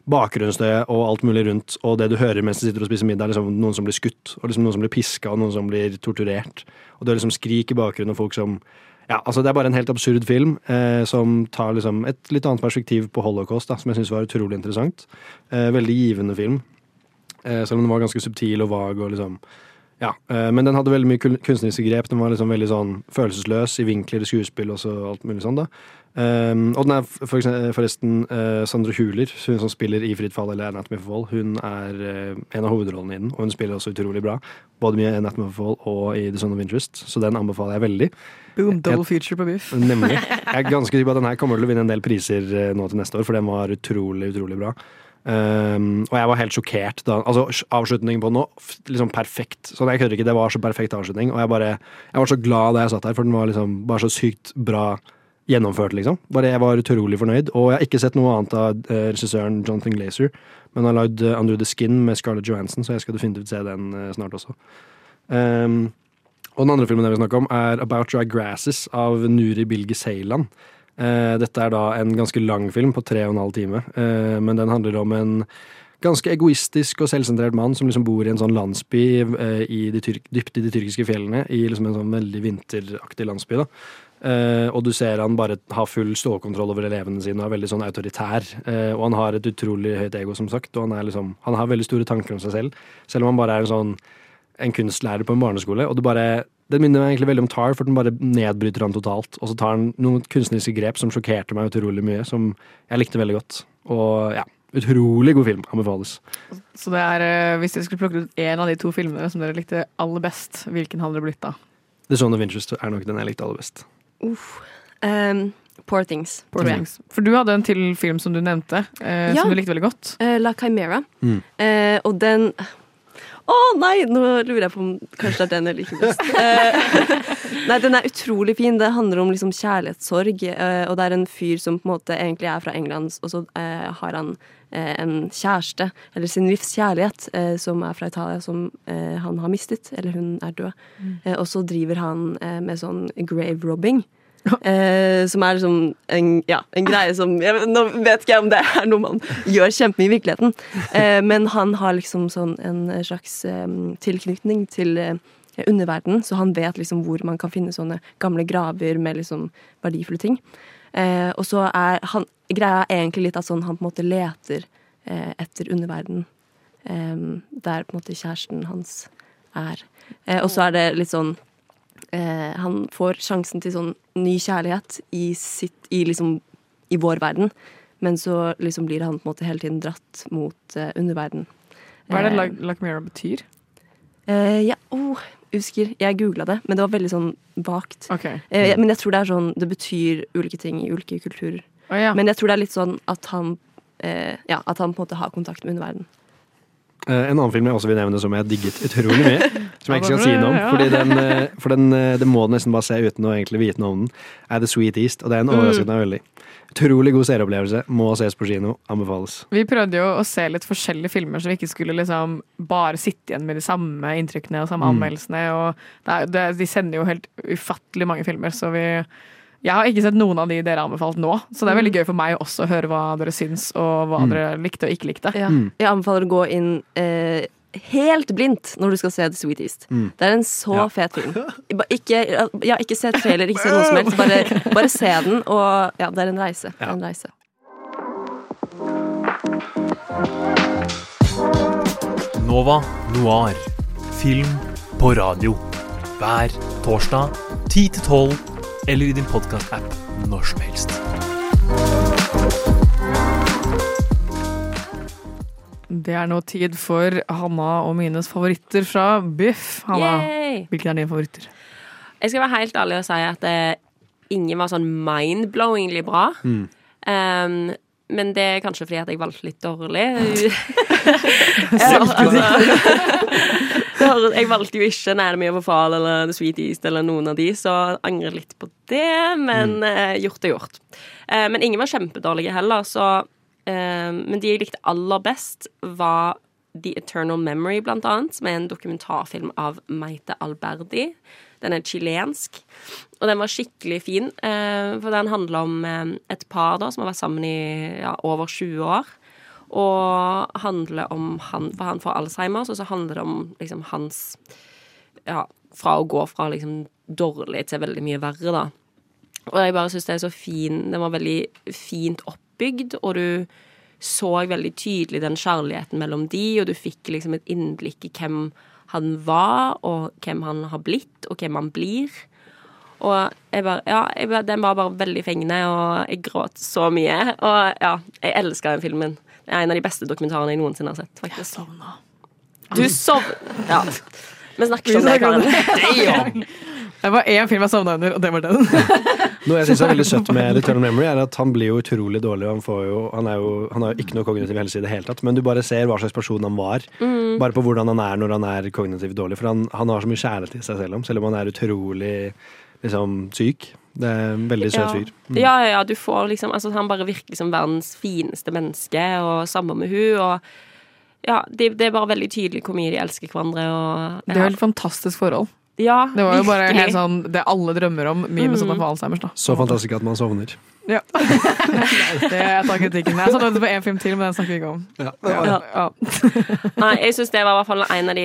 bakgrunnsstøyet og alt mulig rundt, og det du hører mens du sitter og spiser middag, er liksom noen som blir skutt, og liksom noen som blir piska, og noen som blir torturert. Og det er liksom skrik i bakgrunnen, og folk som ja, altså Det er bare en helt absurd film eh, som tar liksom et litt annet perspektiv på holocaust, da, som jeg syns var utrolig interessant. Eh, veldig givende film. Eh, selv om den var ganske subtil og vag. og liksom ja, eh, Men den hadde veldig mye kunstneriske grep. Den var liksom veldig sånn følelsesløs i vinkler i skuespill og så alt mulig sånn. da. Um, og den er for eksempel, forresten uh, Sandra Huler, hun som spiller i Fritt fall eller Anatomy for Fall. Hun er uh, en av hovedrollene i den, og hun spiller også utrolig bra. Både i Anatomy for Fall og i The Son of Interest, så den anbefaler jeg veldig. Boom, double Jeg- feature på Biff. [LAUGHS] Nemlig. Jeg er ganske sikker på at den her kommer til å vinne en del priser uh, nå til neste år, for den var utrolig, utrolig bra. Um, og jeg var helt sjokkert da Altså, avslutningen på den nå, liksom perfekt. Sånn, jeg kødder ikke, det var så perfekt avslutning, og jeg bare Jeg var så glad da jeg satt her, for den var liksom bare så sykt bra gjennomført, liksom. Bare Jeg var utrolig fornøyd. Og jeg har ikke sett noe annet av eh, regissøren Jonathan Glazer, men han har lagd eh, Under the Skin med Scarlett Johansson, så jeg skal definitivt se den eh, snart også. Um, og den andre filmen jeg vil snakke om, er About Dry Grasses av Nuri Bilge Ceylan. Eh, dette er da en ganske lang film på tre og en halv time, men den handler om en ganske egoistisk og selvsentrert mann som liksom bor i en sånn landsby eh, i dypt i de tyrkiske fjellene, i liksom en sånn veldig vinteraktig landsby. da. Eh, og du ser han bare har full stålkontroll over elevene sine og er veldig sånn autoritær. Eh, og han har et utrolig høyt ego, som sagt, og han, er liksom, han har veldig store tanker om seg selv. Selv om han bare er en sånn en kunstlærer på en barneskole. Og det bare Den minner meg egentlig veldig om Tar, for den bare nedbryter han totalt. Og så tar han noen kunstneriske grep som sjokkerte meg utrolig mye, som jeg likte veldig godt. Og ja, utrolig god film. Anbefales. Så det er, eh, hvis dere skulle plukke ut én av de to filmene som dere likte aller best, hvilken hadde det blitt da? The Zone of Interest er nok den jeg likte aller best. Uff. Um, Poor Things. Poor. Things. For du hadde en til film som du nevnte, eh, Ja. som du likte veldig godt. Eh, La Chimera. Mm. Eh, og den Å nei, nå lurer jeg på om kanskje det er den jeg liker best. [LAUGHS] Eh, nei, den er utrolig fin. Det handler om liksom kjærlighetssorg. eh, og det er en fyr som på en måte egentlig er fra England, og så eh, har han en kjæreste, eller sin livs kjærlighet, som er fra Italia, som han har mistet. Eller hun er død. Eh, og så driver han med sånn grave robbing. Eh, som er liksom en, ja, en greie som jeg, Nå vet ikke jeg om det er noe man gjør kjempemye i virkeligheten, eh, men han har liksom sånn en slags eh, tilknytning til eh, underverdenen, så han vet liksom hvor man kan finne sånne gamle graver med liksom verdifulle ting. Eh, og så er han Greia er egentlig litt at sånn han på en måte leter eh, etter underverden der på en måte kjæresten hans er. Og så er det litt sånn eh, Han får sjansen til sånn ny kjærlighet i sitt I liksom i vår verden, men så liksom blir han på en måte hele tiden dratt mot eh, underverden. Hva er det Eh, La- betyr? Eh, ja, oh, husker. Jeg googla det, men det var veldig sånn vagt. Okay. Eh, men jeg tror det er sånn Det betyr ulike ting i ulike kulturer. Oh, ja. Men jeg tror det er litt sånn at han eh, Ja, at han på en måte har kontakt med underverden. Eh, en annen film jeg også vil nevne som jeg digget utrolig mye, [LAUGHS] som jeg ikke skal si noe om, fordi den, eh, for den, eh, det må du nesten bare se uten å egentlig vite noe om den, er The Sweet East, og det er en overraskende meg veldig. Utrolig god serieopplevelse, må ses på kino, anbefales. Vi prøvde jo å se litt forskjellige filmer, så vi ikke skulle liksom bare sitte igjen med de samme inntrykkene og samme Mm. anmeldelsene. Og det er, det, de sender jo helt ufattelig mange filmer, så vi Jeg har ikke sett noen av de dere har anbefalt nå, så det er veldig gøy for meg også å høre hva dere syns, og hva Mm. dere likte og ikke likte. Ja. Jeg anbefaler å gå inn eh, helt blindt når du skal se The Sweet East. Mm. Det er en så Ja. fet film. [LAUGHS] Ikke, ja, ikke se trailer, ikke se noe som helst. Bare, bare se den, og ja, det er en reise. Det er en reise. Nova Noir. Film på radio. Hver torsdag 10 til 12, eller i din podkast-app når som helst. Det er nå tid for Hanna og mines favoritter fra Biff. Hanna, Yay! hvilke er dine favoritter? Jeg skal være helt ærlig og si at eh, ingen var sånn mind-blowingly bra. Mm. Um, men det er kanskje fordi at jeg valgte litt dårlig. [LAUGHS] Altså, jeg valgte jo ikke Anatomy of a Fall eller The Sweet East eller noen av de, så angrer litt på det, men eh, gjort er gjort. Eh, men ingen var kjempedårlige heller, så eh, Men de jeg likte aller best, var The Eternal Memory, blant annet, som er en dokumentarfilm av Meite Alberdi. Den er chilensk, og den var skikkelig fin, eh, for den handler om eh, et par da, som har vært sammen i ja, over 20 år. Og handler om han For han får Alzheimers, og så handler det om liksom hans Ja, fra å gå fra liksom dårlig til veldig mye verre, da. Og jeg bare syns det er så fin Den var veldig fint oppbygd, og du så veldig tydelig den kjærligheten mellom de, og du fikk liksom et innblikk i hvem han var, og hvem han har blitt, og hvem han blir. Og jeg bare, ja, jeg bare, den var bare veldig fengende, og jeg gråt så mye. Og ja, jeg elska den filmen. Det er en av de beste dokumentarene jeg noensinne har sett. faktisk. Jeg sovna. Du sov... Ja. Vi snakker ikke om det, Karen. Det var én film jeg sovna under, og det var den. [LAUGHS] Noe jeg syns er veldig søtt [LAUGHS] med Eternal Memory, er at han blir jo utrolig dårlig. Han, får jo, han, er jo, han har jo ikke noe kognitiv helse i det hele tatt, men du bare ser hva slags person han var. Mm. Bare på hvordan han er når han er kognitivt dårlig. For han, han har så mye kjærlighet i seg selv om, selv om han er utrolig liksom, syk. Det er en veldig søt Ja. fyr. Mm. Ja, ja, ja, du får liksom altså, Han bare virker som verdens fineste menneske, og sammen med hun og ja, det, det er bare veldig tydelig hvor mye de elsker hverandre. Og, Det er et fantastisk forhold. Ja, Det var jo bare helt sånn det alle drømmer om, minus at Mm. får Alzheimers. da. Så fantastisk at man sovner. Ja. [LAUGHS] Det jeg tar kritikken. Jeg sovna på én film til, men den snakker vi ikke om. Ja. Ja. Ja. [LAUGHS] Nei, jeg syns det var i hvert fall en av de,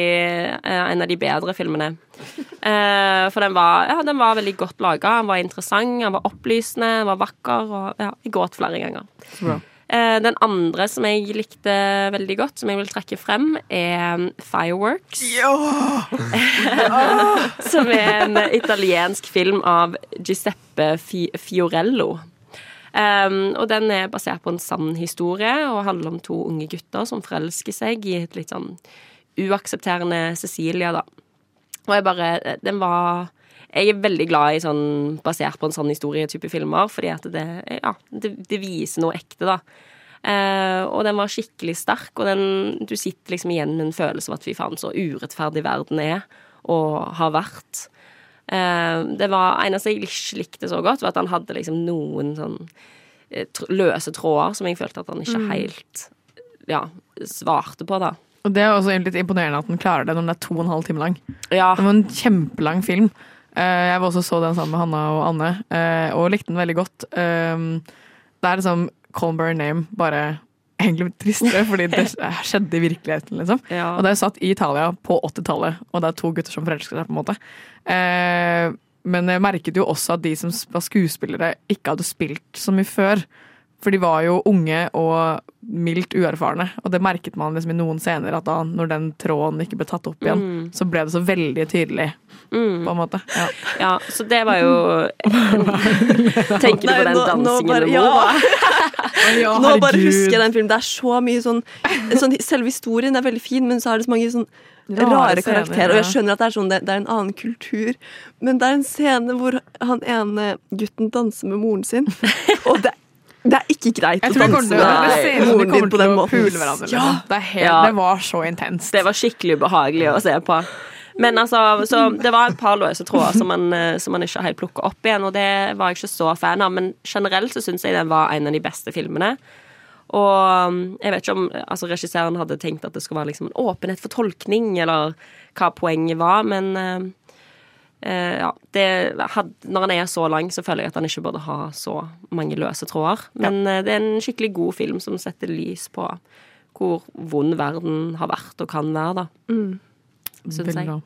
eh, en av de bedre filmene. Eh, for den var, ja, den var veldig godt laga, den var interessant, den var opplysende, den var vakker. Og ja, jeg gråt flere ganger. Så bra. Eh, den andre som jeg likte veldig godt, som jeg vil trekke frem, er Fireworks. Ja! [LAUGHS] som er en italiensk film av Giuseppe Fi Fiorello. Um, og den er basert på en sann historie og handler om to unge gutter som forelsker seg i et litt sånn uaksepterende Cecilia, da. Og jeg bare Den var Jeg er veldig glad i sånn basert på en sånn historie-type filmer, fordi at det, ja, det, det viser noe ekte, da. Eh, og den var skikkelig sterk, og den, du sitter liksom igjen med en følelse av at fy faen, så urettferdig verden er og har vært. Eh, det var eneste jeg ikke likte så godt, var at han hadde liksom noen sånn eh, løse tråder som jeg følte at han ikke Mm. helt ja, svarte på, da. Og det er også litt imponerende at den klarer det når den er to og en halv time lang. Ja. Det var en kjempelang film. Eh, Jeg var også så den sammen med Hanna og Anne, eh, og likte den veldig godt. Um, Det er liksom Call By Name, bare egentlig tristere, fordi det [LAUGHS] skjedde i virkeligheten, liksom. Ja. Og det er satt i Italia på 80-tallet, og det er to gutter som forelsker seg, på en måte. Eh, Men jeg merket jo også at de som var skuespillere, ikke hadde spilt så mye før. For de var jo unge og mildt uerfarne, og det merket man liksom i noen scener at da, når den tråden ikke ble tatt opp igjen, Mm. så ble det så veldig tydelig, Mm. på en måte. Ja. Ja, så det var jo [LAUGHS] Tenker du på den nå- nå dansingen bare- med ja. [LAUGHS] Ja, Nå bare husker jeg den filmen. Det er så mye sånn, sånn Selve historien er veldig fin, men så er det så mange sånn Rare rare, karakterer. Og jeg skjønner at det er sånn, det, det er en annen kultur. Men det er en scene hvor han ene gutten danser med moren sin. Og det, det er ikke greit å danse med moren din på den måten. hverandre. Ja. Liksom. Det, helt, Ja. det var så intenst. Det var skikkelig ubehagelig å se på. Men altså, så det var et par løse tråder som man, eh, som man ikke helt plukka opp igjen, og det var jeg ikke så fan av. Men generelt så syns jeg den var en av de beste filmene. Og um, jeg vet ikke om altså, regissøren hadde tenkt at det skulle være liksom en åpenhet for tolkning, eller hva poenget var, men eh, ja, det Når han er så lang, så føler jeg at han ikke burde ha så mange løse tråder. Men ja. det er en skikkelig god film som setter lys på hvor vond verden har vært og kan være, da. Syns jeg.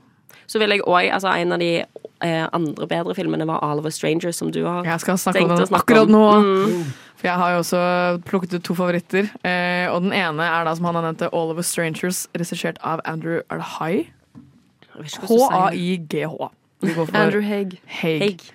Så vil jeg òg altså En av de eh, andre bedre filmene var All of a Strangers, som du har Jeg skal snakke om tenkt å den snakke akkurat om. nå. Mm. For jeg har jo også plukket ut to favoritter. Eh, og den ene er da, som han har nevnt, All of a Strangers, regissert av Andrew det Hai? Jeg vet ikke hvordan du sier det. H-A-I-G-H. Vi går for Andrew Haig. Haig. Haig.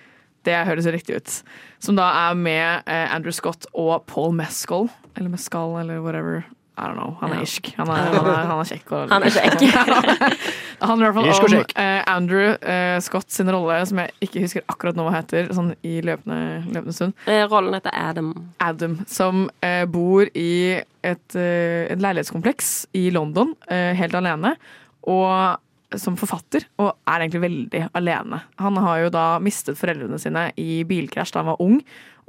Det høres riktig ut. Som da er med eh, Andrew Scott og Paul Mescal, eller Mescal, eller whatever I don't know. Han er Ja. irsk. Han er, han er, han er kjekk. Og, Han er kjekk. Det [LAUGHS] handler i hvert fall om eh, Andrew eh, Scott sin rolle, som jeg ikke husker akkurat nå hva heter, sånn i løpende, løpende stund. Eh, Rollen heter Adam. Adam, som eh, bor i et, et leilighetskompleks i London, eh, helt alene. Og som forfatter, og er egentlig veldig alene. Han har jo da mistet foreldrene sine i bilkrasj da han var ung,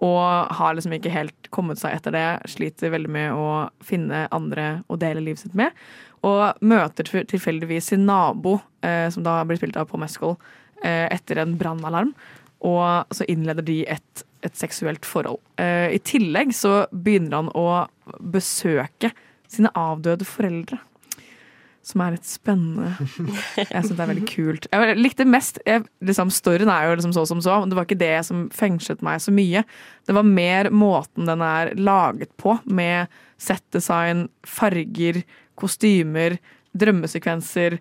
og har liksom ikke helt kommet seg etter det. Sliter veldig med å finne andre å dele livet sitt med. Og møter tilfeldigvis sin nabo, eh, som da blir spilt av på Mescal, eh, etter en brannalarm. Og så innleder de et, et seksuelt forhold. Eh, I tillegg så begynner han å besøke sine avdøde foreldre. Som er litt spennende. Jeg syns det er veldig kult. Jeg likte mest jeg, liksom, Storyen er jo liksom så som så, men det var ikke det som fengslet meg så mye. Det var mer måten den er laget på, med settdesign, farger, kostymer, drømmesekvenser,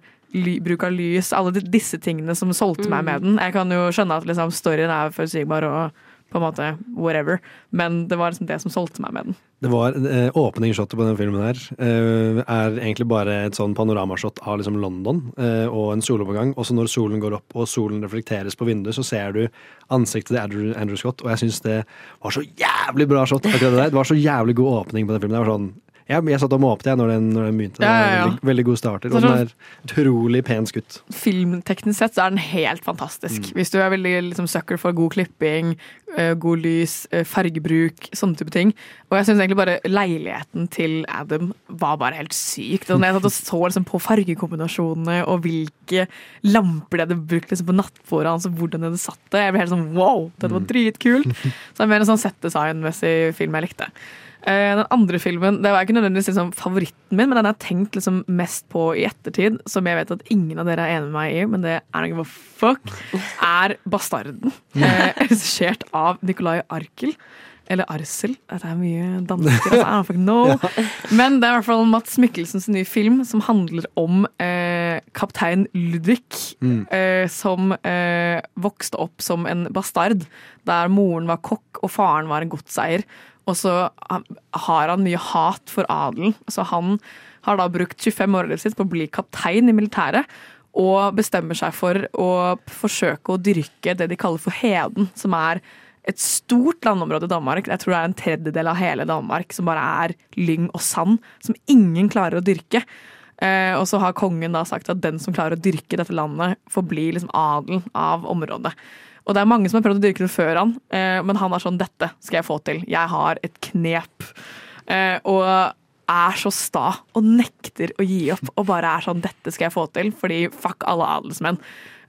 bruk av lys. Alle disse tingene som solgte meg med den. Jeg kan jo skjønne at liksom, storyen er forutsigbar og på en måte whatever, men det var liksom det som solgte meg med den. Det var eh, Åpningsshotet på den filmen her eh, er egentlig bare et sånn panoramashot av liksom London eh, og en soloppgang. Også når solen går opp og solen reflekteres på vinduet, så ser du ansiktet til Andrew, Andrew Scott, og jeg syns det var så jævlig bra shot. akkurat Det der. Det var så jævlig god åpning på den filmen. Det var sånn jeg, jeg satt og måpte jeg når den, når den begynte. Ja, ja, ja. Veldig, veldig god starter. Og den er utrolig pen skutt. Filmteknisk sett så er den helt fantastisk. Hvis du er veldig liksom, sucker for god klipping, eh, god lys, eh, fargebruk, sånne type ting. Og jeg syns egentlig bare leiligheten til Adam var bare helt sykt. Og jeg satt og så liksom, på fargekombinasjonene og hvilke lamper de hadde brukt liksom, på nattbordet hans, og hvordan de hadde satt det, jeg ble helt sånn wow, dette var dritkult. Så det er mer en sånn settdesign-messig film jeg likte. Eh, Den andre filmen det var ikke nødvendigvis liksom favoritten min, men den har jeg tenkt liksom mest på i ettertid, som jeg vet at ingen av dere er enig med meg i, men det er noe fuck, er 'Bastarden'. Eh, [LAUGHS] Regissert av Nicolai Arkel. Eller Arsel. Dette er mye dansker. Altså, know. [LAUGHS] Men det er i hvert fall Mats Mikkelsens nye film som handler om eh, kaptein Ludvig, eh, som eh, vokste opp som en bastard, der moren var kokk og faren var en godseier. Og så har han mye hat for adelen. Så han har da brukt 25 år sitt på å bli kaptein i militæret. Og bestemmer seg for å forsøke å dyrke det de kaller for heden, som er et stort landområde i Danmark. Jeg tror det er en tredjedel av hele Danmark som bare er lyng og sand, som ingen klarer å dyrke. Eh, og så har kongen da sagt at den som klarer å dyrke dette landet, får bli liksom adelen av området. Og det er mange som har prøvd å dyrke det før han, eh, men han er sånn 'dette skal jeg få til'. Jeg har et knep. Eh, og er så sta og nekter å gi opp og bare er sånn 'dette skal jeg få til', fordi fuck alle adelsmenn.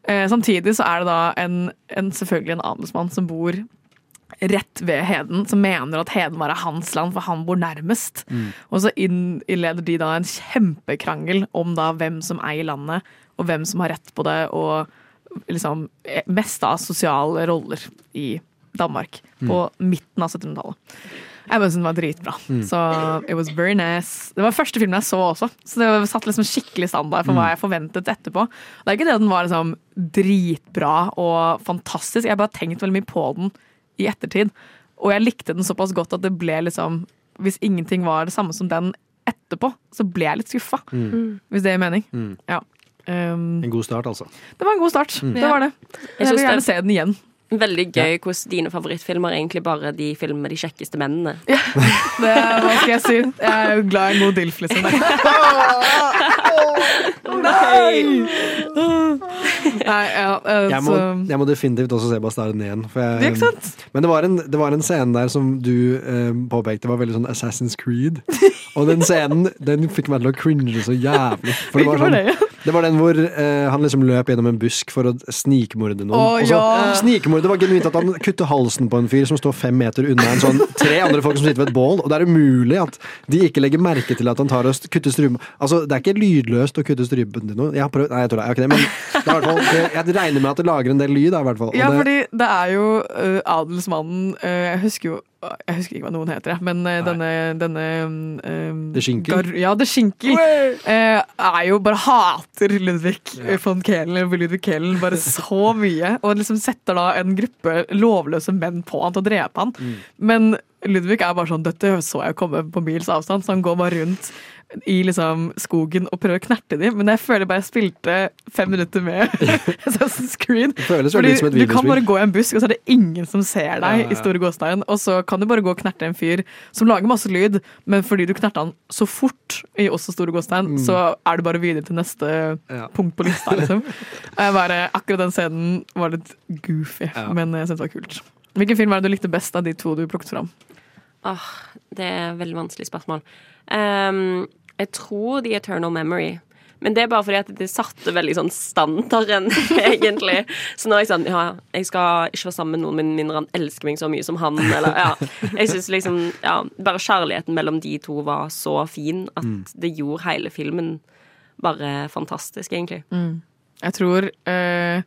Eh, samtidig så er det da en, en, selvfølgelig en adelsmann som bor rett ved Heden, som mener at Heden var hans land, for han bor nærmest. Og så inn- innleder de da en kjempekrangel om da hvem som eier landet, og hvem som har rett på det, og liksom eh, mest av sosiale roller i Danmark på midten av 1700-tallet. Jeg bare den var dritbra. Så it was very nice. Det var første filmen jeg så også, så det satt liksom skikkelig standard for hva jeg forventet etterpå. Det er ikke det at den var liksom dritbra og fantastisk, jeg har bare tenkt veldig mye på den i ettertid. Og jeg likte den såpass godt at det ble liksom Hvis ingenting var det samme som den etterpå, så ble jeg litt skuffa. Hvis det gir mening. Ja. Um, En god start, altså. det var en god start. Det var det. Jeg Jeg vil gjerne det- se den igjen. Veldig gøy hvordan dine favorittfilmer er egentlig bare de filmer med de kjekkeste mennene. [LAUGHS] Det, hva skal jeg si? Jeg er jo glad i en god dilf, liksom. Nei! Nei, ja, uh, Jeg må, så jeg må definitivt også se Bastarden igjen. For jeg, Ikke sant? Men det var, en, det var en scene der som du uh, påpekte var veldig sånn Assassin's Creed. Og den scenen den fikk meg til å cringe så jævlig. For det, var sånn, det? var den hvor eh, han liksom løp gjennom en busk for å snikmorde noen. Å, og så ja. Snikmorde var genuint at han kutter halsen på en fyr som står fem meter unna en sånn tre andre folk som sitter ved et bål. Og det er umulig at de ikke legger merke til at han tar og st- kutter strupen Altså, det er ikke lydløst å kutte strupen til noen. Jeg har prøvd, nei, jeg tror det er ikke det, men det er i hvert fall, det, jeg regner med at det lager en del lyd. Da, i hvert fall. Og Ja, det, fordi det er jo uh, adelsmannen uh, Jeg husker jo Jeg husker ikke hva noen heter, men Nei. denne, denne um, Det Schinkel? Gar, ja, Det Schinkel. uh, er jo bare hater Ludvig von Kehlen, Ludvig Kehlen bare så mye. Og liksom setter da en gruppe lovløse menn på han til å drepe han. Men Ludvig er bare sånn Dette så jeg komme på mils avstand, så han går bare rundt i liksom skogen og prøve å knerte dem. Men jeg føler bare jeg spilte fem minutter med [LAUGHS] Assassin's Creed. Fordi som et du kan bare gå i en busk, og så er det ingen som ser deg Ja, ja. i store gåstein. Og så kan du bare gå og knerte en fyr som lager masse lyd, men fordi du knerta han så fort i også store gåstein, Mm. så er du bare videre til neste Ja. punkt på lista, liksom. [LAUGHS] Bare, akkurat den scenen var litt goofy, Ja. men jeg syntes det var kult. Hvilken film er det du likte best av de to du plukket fram? Åh, det er et veldig vanskelig spørsmål. Ehm, jeg tror The Eternal Memory. Men det er bare fordi at det satte veldig sånn standarden, [LAUGHS] egentlig. Så nå er jeg sånn Ja, jeg skal ikke være sammen med noen min mindre han elsker meg så mye som han, eller ja. Jeg synes liksom Ja, bare kjærligheten mellom de to var så fin at Mm. det gjorde hele filmen bare fantastisk, egentlig. Jeg tror eh,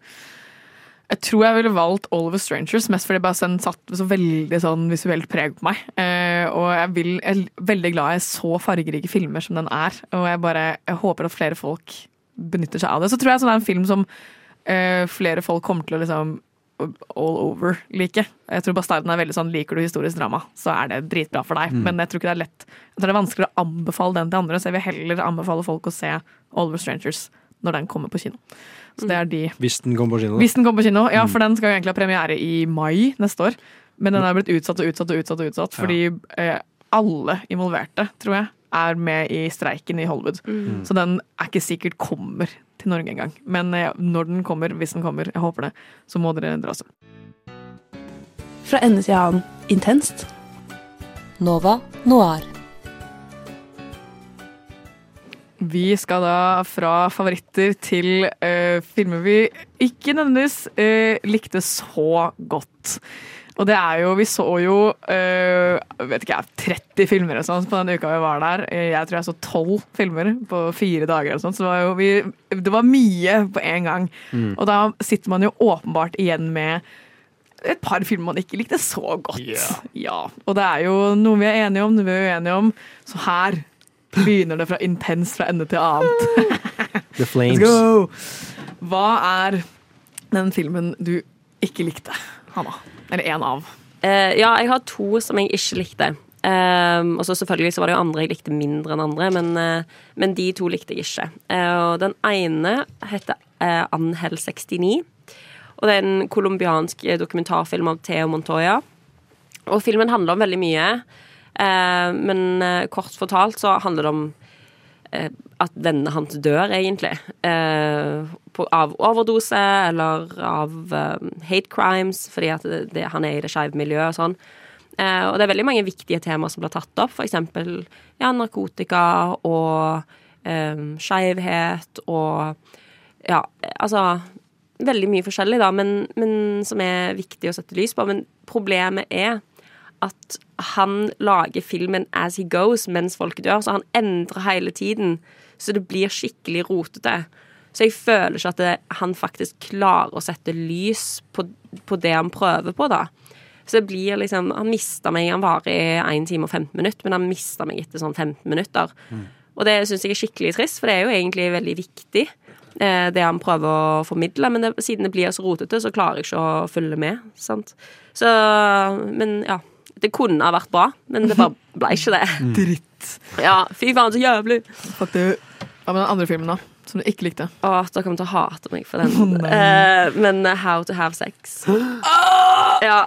Jeg tror jeg ville valgt All of Us Strangers, mest fordi bare den satt så veldig sånn visuelt preg på meg. Eh, og jeg, vil, jeg er veldig glad i så fargerike filmer som den er. Og jeg bare jeg håper at flere folk benytter seg av det. Så tror jeg sånn er en film som eh, flere folk kommer til å liksom all over like. Jeg tror Bastarden er veldig sånn liker du historisk drama, så er det dritbra for deg. Mm. Men jeg tror ikke det er lett Jeg tror det er vanskelig å anbefale den til andre, så jeg vil heller anbefale folk å se All Us Strangers når den kommer på kino. Så det er de Hvis den kommer på kino. hvis den kommer på kino, ja, for den skal jo egentlig ha premiere i mai neste år. Men den er blitt utsatt og utsatt og utsatt, og utsatt fordi eh, alle involverte, tror jeg, er med i streiken i Hollywood. Mm. Så den er ikke sikkert kommer til Norge engang. Men eh, når den kommer, hvis den kommer, jeg håper det, så må dere dra også. Fra ende til annen intenst. Nova Noir. Vi skal da fra favoritter til uh, filmer vi ikke nødvendigvis uh, likte så godt. Og det er jo Vi så jo uh, vet ikke jeg, 30 filmer og sånn på den uka vi var der. Jeg tror jeg så 12 filmer på fire dager. og sånt, Så det var jo vi, det var mye på en gang. Mm. Og da sitter man jo åpenbart igjen med et par filmer man ikke likte så godt. Ja, Og det er jo noe vi er enige om, noe vi er uenige om. Så her begynner det fra intens fra ende til annet. [LAUGHS] The Flames. Let's go! Hva er den filmen du ikke likte, Hanna? Eller én av. Uh, ja, jeg har to som jeg ikke likte. Um, og så selvfølgelig så var det jo andre jeg likte mindre enn andre, men, uh, men de to likte jeg ikke. Uh, og den ene heter uh, Anhel 69. Og det er en colombiansk dokumentarfilm av Theo Montoya. Og filmen handler om veldig mye, men eh, kort fortalt så handler det om eh, at vennene hans dør, egentlig. Eh, av overdose eller av eh, hate crimes, fordi at det, han er i det skeive miljøet og sånn. Eh, og det er veldig mange viktige temaer som blir tatt opp, eksempel ja, narkotika og eh, skeivhet og ja, altså Veldig mye forskjellig, da, men, men som er viktig å sette lys på. Men problemet er at han lager filmen as he goes mens folk dør, så han endrer hele tiden. Så det blir skikkelig rotete. Så jeg føler ikke at det, han faktisk klarer å sette lys på, på det han prøver på, da. Så det blir liksom Han mista meg, han varer i 1 time og 15 minutter, men han mista meg etter sånn 15 minutter. Og det syns jeg er skikkelig trist, for det er jo egentlig veldig viktig, eh, det han prøver å formidle. Men det, siden det blir så rotete, så klarer jeg ikke å følge med. Sant? Så Men ja. Det kunne ha vært bra, men det bare ble ikke det. Dritt. Ja, fy faen, så jævlig. Du. Hva med den andre filmen, da? Som du ikke likte? Å, dere kommer til å hate meg for den. Oh. Eh, men uh, How to have sex. [GASPS] Ja.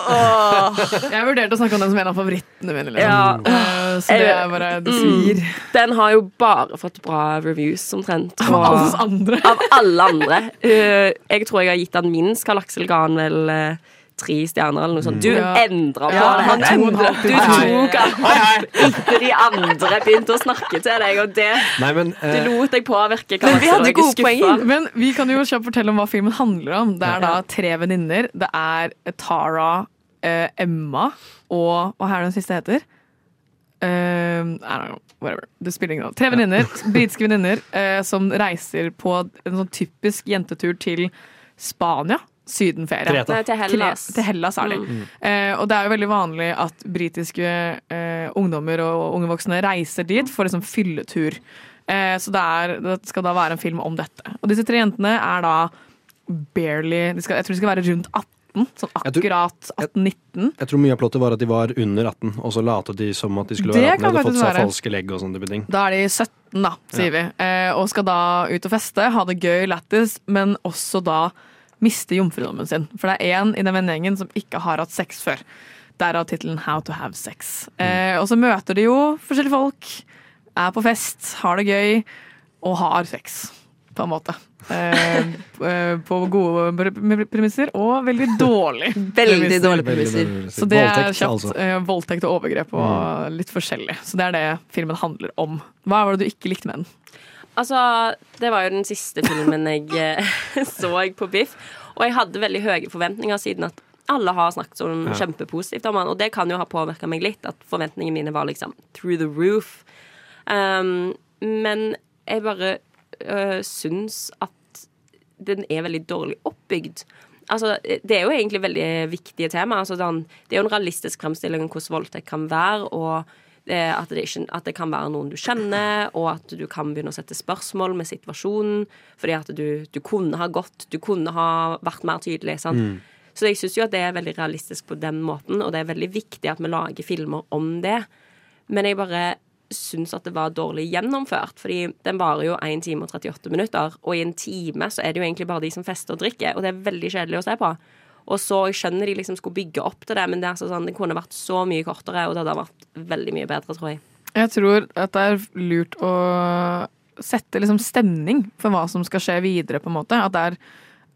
Jeg vurderte å snakke om den som en av favorittene mine. Liksom. Ja. Uh, Så det er bare Det svir. Mm. Den har jo bare fått bra reviews, omtrent. Av alle andre. Av alle andre. Uh, jeg tror jeg har gitt den minst. Karl Aksel ga han vel tre stjerner eller noe sånt. Du Ja. endra på Ja, det. han to og en halv Du tok han etter de andre begynte å snakke til deg, og det Nei, men Du eh, lot deg påvirke. Men vi hadde gode poeng. Men vi kan jo kjapt fortelle om hva filmen handler om. Det er da tre venninner. Det er Tara, uh, Emma og Hva er det den siste heter? Uh, I don't know, whatever. Det spiller ingen rolle. Tre venninner, [LAUGHS] britiske venninner, uh, som reiser på en sånn typisk jentetur til Spania. Sydenferie. Nei, til Hellas. Til Hellas er de. Mm. Eh, og det er jo veldig vanlig at britiske eh, ungdommer og unge voksne reiser dit for liksom fylletur. Eh, så det, er, det skal da være en film om dette. Og disse tre jentene er da barely de skal, Jeg tror de skal være rundt 18. Sånn akkurat 18-19. Jeg tror mye av plottet var at de var under 18, og så latet de som at de skulle være 18. De hadde fått seg være. falske legg og sånne type ting. Da er de 17, da, sier vi. Eh, og skal da ut og feste, ha det gøy, lættis, men også da miste jomfrudommen sin. For det er én i den vennegjengen som ikke har hatt sex før. Derav tittelen How to have sex. Eh, og så møter de jo forskjellige folk, er på fest, har det gøy og har sex, på en måte. Eh, [LAUGHS] eh, på gode premisser og veldig dårlige [LAUGHS] Veldig dårlige premisser. Så det er kjapt. altså. eh, voldtekt og overgrep og litt forskjellig. Så det er det filmen handler om. Hva var det du ikke likte med den? Altså, det var jo den siste filmen jeg eh, [LAUGHS] så på Biff. Og jeg hadde veldig høye forventninger siden at alle har snakket sånn Ja. kjempepositivt om han. Og det kan jo ha påvirka meg litt, at forventningene mine var liksom through the roof. Um, men jeg bare uh, syns at den er veldig dårlig oppbygd. Altså, det er jo egentlig veldig viktige tema. Altså, det er jo en realistisk fremstilling av hvordan voldtekt kan være. og at, det ikke, at det kan være noen du kjenner, og at du kan begynne å sette spørsmål med situasjonen. Fordi at du, du kunne ha gått, du kunne ha vært mer tydelig. Mm. Så jeg syns jo at det er veldig realistisk på den måten, og det er veldig viktig at vi lager filmer om det. Men jeg bare syns at det var dårlig gjennomført, fordi den varer jo 1 time og 38 minutter, og i en time så er det jo egentlig bare de som fester og drikker, og det er veldig kjedelig å se på. Og så jeg skjønner de liksom skulle bygge opp til det, men det, altså sånn, det kunne vært så mye kortere, og det hadde vært veldig mye bedre, tror jeg. Jeg tror at det er lurt å sette liksom stemning for hva som skal skje videre, på en måte. At det er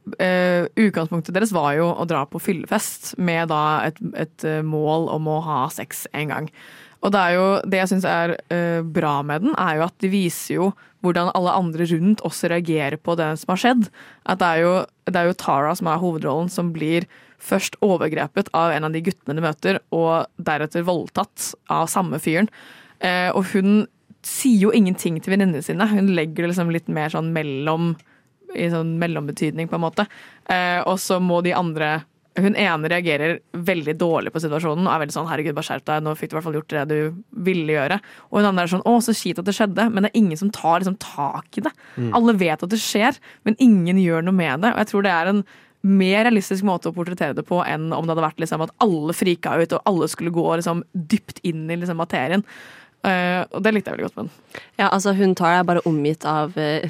Uh, Utgangspunktet deres var jo å dra på fyllefest med da et, et eh, mål om å ha sex en gang. Og det jo, det jeg syns er uh, bra med den, er jo at de viser jo hvordan alle andre rundt også reagerer på det som har skjedd. At det er jo, det er jo Tara som er hovedrollen, som blir først overgrepet av en av de guttene de møter, og deretter voldtatt av samme fyren. Uh, og hun sier jo ingenting til venninnene sine. Hun legger det liksom litt mer sånn mellom i sånn mellombetydning, på en måte. Uh, og så må de andre Hun ene reagerer veldig dårlig på situasjonen og er veldig sånn 'herregud, bare skjerp deg, nå fikk du i hvert fall gjort det du ville gjøre'. Og hun andre er sånn 'å, så kjipt at det skjedde', men det er ingen som tar liksom tak i det. Mm. Alle vet at det skjer, men ingen gjør noe med det. Og jeg tror det er en mer realistisk måte å portrettere det på enn om det hadde vært liksom at alle frika ut og alle skulle gå liksom dypt inn i liksom materien. Uh, og det likte jeg veldig godt med den. Ja, altså hun tar deg bare omgitt av uh,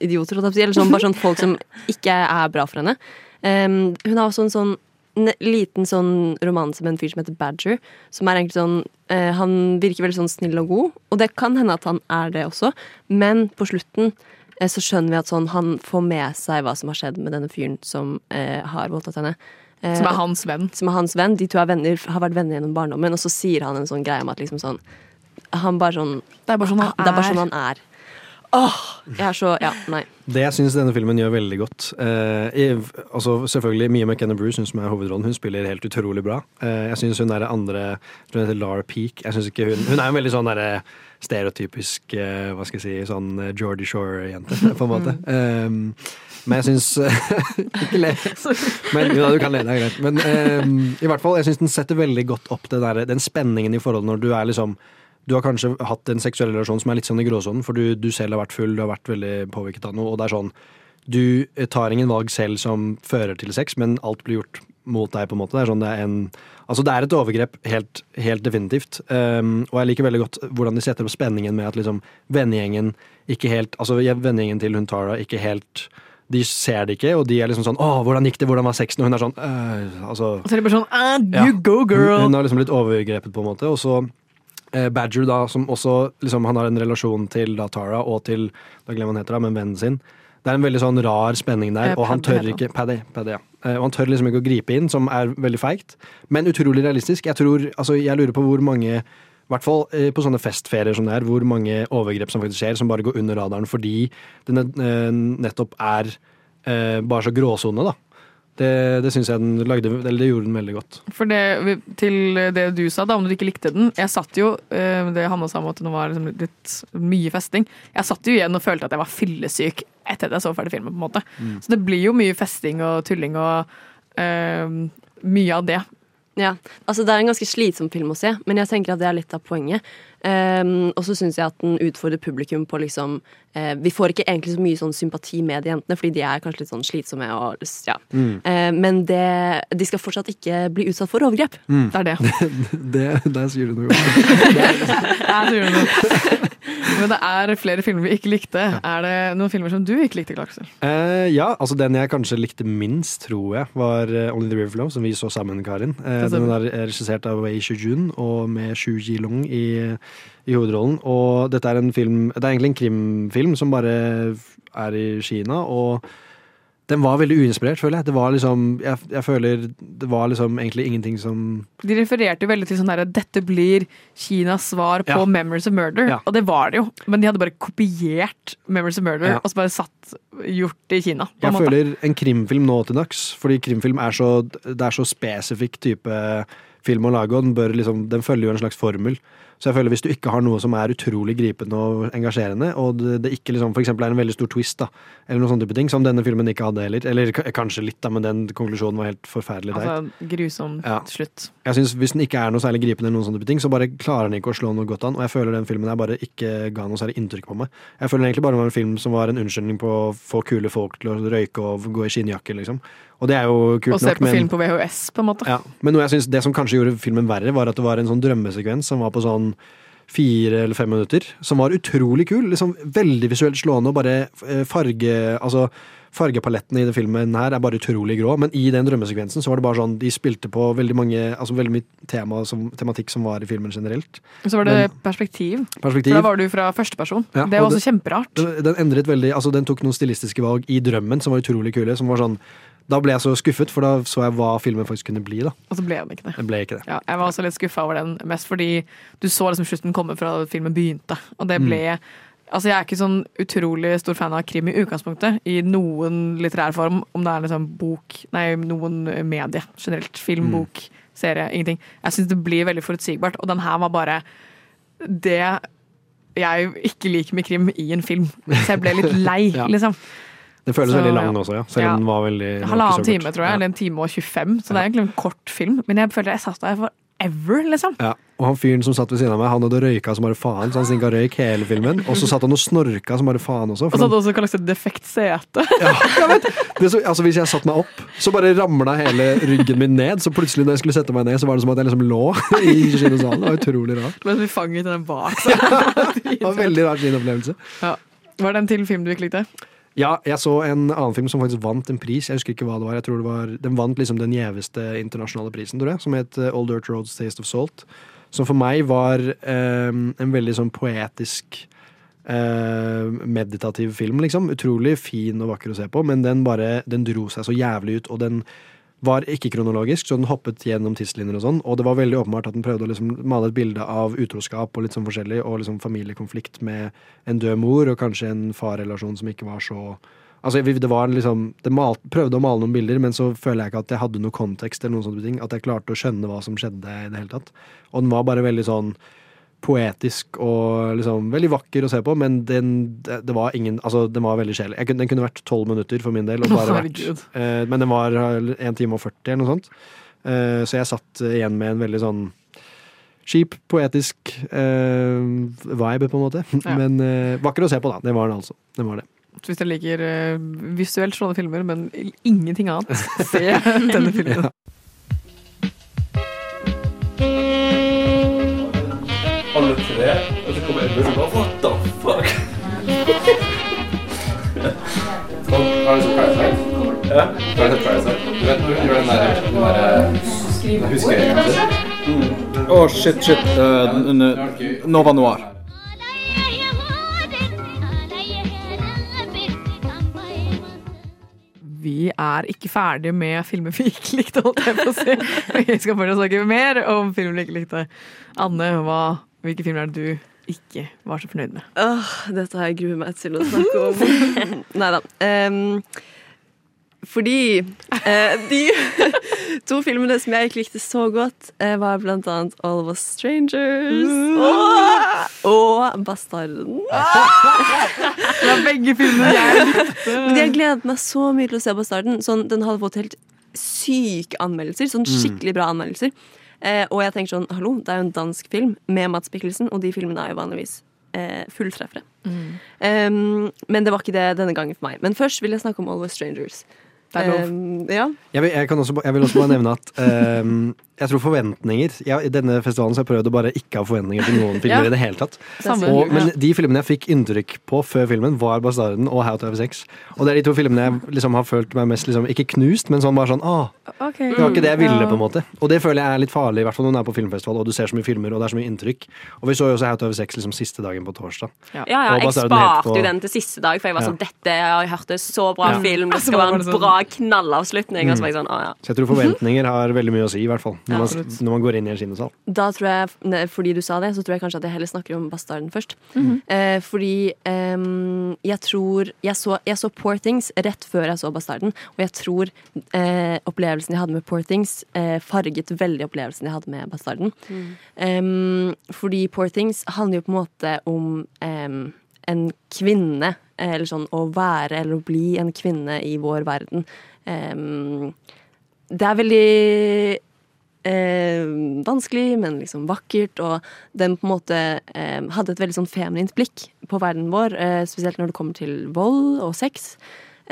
idioter, eller sånn, bare sånn folk som ikke er bra for henne. Um, hun har også en sånn en liten sånn romanse med en fyr som heter Badger, som er egentlig sånn eh, Han virker veldig sånn snill og god, og det kan hende at han er det også, men på slutten eh, så skjønner vi at sånn han får med seg hva som har skjedd med denne fyren som eh, har voldtatt henne. Eh, Som er hans venn. Som er hans venn. De to er venner, har vært venner gjennom barndommen, og så sier han en sånn greie om at liksom sånn Han bare sånn Det er bare sånn han Det er bare sånn han er. Åh! Jeg er så Ja, nei. Det jeg syns denne filmen gjør veldig godt eh, i, altså Selvfølgelig Mia McKenna Bruce, hun som er hovedrollen, hun spiller helt utrolig bra. Eh, jeg syns hun der andre jeg tror hun heter Lara Peak jeg synes ikke Hun Hun er en veldig sånn derre stereotypisk eh, hva skal jeg si, sånn eh, Geordie Shore-jente, på en måte. Um, men jeg syns [LAUGHS] Ikke le. [LAUGHS] Men, ja, du kan le, det er greit. Men um, i hvert fall, jeg syns den setter veldig godt opp det der, den spenningen i forholdet når du er liksom du har kanskje hatt en seksuell relasjon som er litt sånn i gråsonen, for du, du selv har vært full, du har vært veldig påvirket av noe, og det er sånn Du tar ingen valg selv som fører til sex, men alt blir gjort mot deg, på en måte. Det er sånn det er en Altså, det er et overgrep, helt, helt definitivt. Um, og jeg liker veldig godt hvordan de setter opp spenningen med at liksom vennegjengen ikke helt Altså vennegjengen til hun Tara ikke helt de ser det ikke, og de er liksom sånn 'Å, hvordan gikk det? Hvordan var sexen?' Og hun er sånn øh, altså, Og så er det bare sånn 'You ja. Go, girl! Hun, hun har liksom blitt overgrepet, på en måte. Og så eh, Badger, da, som også liksom, Han har en relasjon til da, Tara og til Da glemmer han heter da, men vennen sin. Det er en veldig sånn rar spenning der, Eh, og han tør ikke Paddy, Paddy, ja. Eh, Og han tør liksom ikke å gripe inn, som er veldig feigt. Men utrolig realistisk. Jeg tror, altså jeg lurer på hvor mange i hvert fall eh, på sånne festferier som det er, hvor mange overgrep som faktisk skjer, som bare går under radaren fordi det eh, nettopp er eh, bare så gråsone, da. Det, det syns jeg den lagde Eller det gjorde den veldig godt. For det, til det du sa, da, om du ikke likte den Jeg satt jo, eh, det Hanna sa om at det var liksom litt mye festing. Jeg satt jo igjen og følte at jeg var fyllesyk etter at jeg så ferdig filmen. på en måte. Mm. Så det blir jo mye festing og tulling og eh, mye av det. Ja, altså Det er en ganske slitsom film å se, men jeg tenker at det er litt av poenget. Ehm, og så syns jeg at den utfordrer publikum på liksom uh, Vi får ikke egentlig så mye sånn sympati med de jentene, fordi de er kanskje litt sånn slitsomme. Og, ja. Mm. Uh, men det, de skal fortsatt ikke bli utsatt for overgrep. Mm. Det er det. [LAUGHS] det der sier du noe. [LAUGHS] Der sier du noe. [LAUGHS] Men det er flere filmer vi ikke likte. Er det noen filmer som du ikke likte, Klaksel? Uh, ja, altså den jeg kanskje likte minst, tror jeg, var eh, Only the River Flow, som vi så sammen, Karin. Eh, den er regissert av Wei Shujun og med Shu Jilong i, i hovedrollen. Og dette er en film Det er egentlig en krimfilm som bare er i Kina, og den var veldig uinspirert, føler jeg. Det var liksom Jeg, jeg føler det var liksom egentlig ingenting som De refererte jo veldig til sånn der, dette blir Kinas svar på Ja. Memories of Murder. Ja. Og det var det jo, men de hadde bare kopiert Memories of Murder Ja. og så bare satt gjort det i Kina. på Jeg måte. føler en krimfilm nå til dags, fordi krimfilm er så, det er så spesifikk type film å lage, og den, bør liksom, den følger jo en slags formel. Så jeg føler hvis du ikke har noe som er utrolig gripende og engasjerende, og det, det ikke liksom, eksempel er en veldig stor twist, da, eller noen sånne type ting, som denne filmen ikke hadde heller, eller kanskje litt, da, men den konklusjonen var helt forferdelig teit. Altså, grusom Ja. slutt. Jeg synes Hvis den ikke er noe særlig gripende, eller noen sånne type ting, så bare klarer den ikke å slå noe godt an. Og jeg føler den filmen her bare ikke ga noe særlig inntrykk på meg. Jeg føler den egentlig bare var en film som var en unnskyldning på å få kule folk til å røyke og gå i skinnjakke, liksom. Og det er jo kult Og se på men film på VHS, på en måte. ja. Men noe jeg synes, det som kanskje gjorde filmen verre, var at det var en sånn drømmesekvens som var på sånn fire eller fem minutter, som var utrolig kul. Liksom veldig visuelt slående, og bare eh, farge Altså Fargepaletten i den filmen her er bare utrolig grå, men i den drømmesekvensen så var det bare sånn De spilte på veldig mange Altså veldig mye tema som, tematikk som var i filmen generelt. Så var det Men- perspektiv. Perspektiv. For da var du fra førsteperson. Ja, det og var også kjemperart. Den, den endret veldig Altså den tok noen stilistiske valg i drømmen som var utrolig kule. Som var sånn Da ble jeg så skuffet, for da så jeg hva filmen faktisk kunne bli. da Og så ble den ikke det. Den ble ikke det. Ja, jeg var også litt skuffa over den, mest fordi du så liksom slutten komme fra da filmen begynte. Og det ble Altså, jeg er ikke sånn utrolig stor fan av krim i utgangspunktet, i noen litterær form, om det er liksom bok Nei, noen medie generelt. Film, Mm. bok, serie, ingenting. Jeg syns det blir veldig forutsigbart, og den her var bare det jeg ikke liker med krim i en film. Så jeg ble litt lei, [LAUGHS] Ja. liksom. Den føles Så, veldig lang ja. også, ja. Selv Ja. om den var veldig Halvannen time, tror jeg. Ja. Eller en time og 25. Så det er egentlig en kort film. Men jeg føler jeg satt der forever, liksom. Ja, og han fyren som satt ved siden av meg, han hadde røyka som bare faen, så han sinka røyk hele filmen. Og så satt han og snorka som bare faen også. Og så hadde han, også kalles [LAUGHS] det defekt sete. det så, altså, hvis jeg satte meg opp, så bare ramla hele ryggen min ned. Så plutselig når jeg skulle sette meg ned, så var det som at jeg liksom lå [LAUGHS] i kinosalen. Det var utrolig rart. Ble vi fanget den bak. [LAUGHS] Ja, Det var en veldig rar kinopplevelse. Ja. Var det en til film du ikke likte? Ja, jeg så en annen film som faktisk vant en pris. Jeg husker ikke hva det var. Jeg tror det var Den vant liksom den gjeveste internasjonale prisen, tror jeg, som het eh, Old Dirt Roads Taste of Salt. Som for meg var eh, en veldig sånn poetisk eh, meditativ film, liksom. Utrolig fin og vakker å se på, men den bare Den dro seg så jævlig ut, og den var ikke kronologisk, så den hoppet gjennom tidslinjer og sånn. Og det var veldig åpenbart at den prøvde å liksom male et bilde av utroskap og litt sånn forskjellig, og liksom familiekonflikt med en død mor og kanskje en farrelasjon som ikke var så Altså, det var liksom Det mal, prøvde å male noen bilder, men så føler jeg ikke at jeg hadde noe kontekst eller noen sånne ting. At jeg klarte å skjønne hva som skjedde i det hele tatt. Og den var bare veldig sånn poetisk og liksom veldig vakker å se på, men den, det, var ingen Altså, den var veldig kjedelig. Den kunne vært tolv minutter for min del, og bare vært eh, Men den var en time og 40 eller noe sånt. Eh, så jeg satt igjen med en veldig sånn kjip, poetisk eh, vibe, på en måte. [LAUGHS] Ja. Men eh, vakker å se på, da. Det var den altså. Det var det. Så hvis dere liker eh, visuelt slående filmer, men ingenting annet, [LAUGHS] se [LAUGHS] denne filmen. Alle tre, og så kommer Edmund og bare What the fuck? Har du sett Parasite? Ja, har du sett Parasite? Du vet når hun gjør den der, den der huskeringen sin? Å, shit, shit. Uh, Nova Noir. Vi er ikke ferdig med filmer vi ikke likte, holdt jeg på å si. Vi skal fortsatt snakke mer om filmer vi ikke likte. Anne, hva, hvilke filmer er det du ikke var så fornøyd med? Åh, dette har jeg gruet meg til å snakke om. [LAUGHS] Nei da. Fordi eh, de [LAUGHS] to filmene som jeg ikke likte så godt, eh, var blant annet All of Us Strangers og, og Bastarden. [LAUGHS] Det var begge filmene jeg likte. Men jeg gledet meg så mye til å se Bastarden. Sånn, den hadde fått helt syke anmeldelser. Sånn Mm. skikkelig bra anmeldelser. Eh, og jeg tenker sånn, hallo, det er jo en dansk film med Mats Mikkelsen, og de filmene er jo vanligvis eh, fulltreffere. Um, men det var ikke det denne gangen for meg. Men først vil jeg snakke om Always Strangers. Det er lov. Um, ja. Jeg vil, jeg, kan også, jeg vil også bare nevne at ehm, jeg tror forventninger I denne festivalen så har jeg prøvd å bare ikke ha forventninger til noen filmer [LAUGHS] Ja. i det hele tatt. Samme. Og, men Ja. de filmene jeg fikk inntrykk på før filmen, var 'Bastarden' og 'How to Have Sex'. Og det er de to filmene jeg liksom har følt meg mest liksom, Ikke knust, men sånn bare sånn Åh, det var ikke det jeg ville, på en måte. Og det føler jeg er litt farlig, i hvert fall når du er på filmfestival og du ser så mye filmer og det er så mye inntrykk. Og vi så jo også 'How to Have Sex' liksom siste dagen på torsdag. Ja, ja, ja jeg sparte på- jo den til siste dag, for jeg var Ja. sånn Dette har jeg hørt det så bra Ja. film, [LAUGHS] det skal være en sånn- bra knallavslutning. Og så var jeg sånn, ah, ja. Så jeg tror forventninger har veldig mye å si, i hvert fall. Når, man, når man går inn i en kinosal. Da tror jeg, fordi du sa det, så tror jeg kanskje at jeg heller snakker om Bastarden først. Mhm. eh, fordi eh, jeg tror jeg så, jeg så Poor Things rett før jeg så Bastarden, og jeg tror eh, opplevelsen jeg hadde med Poor Things, eh, farget veldig opplevelsen jeg hadde med Bastarden. Ehm, fordi Poor Things handler jo på en måte om ehm, en kvinne, eh, eller sånn å være eller å bli en kvinne i vår verden. Ehm, det er veldig eh, vanskelig, men liksom vakkert, og den på en måte eh, hadde et veldig sånn feminint blikk på verden vår, eh, spesielt når det kommer til vold og sex.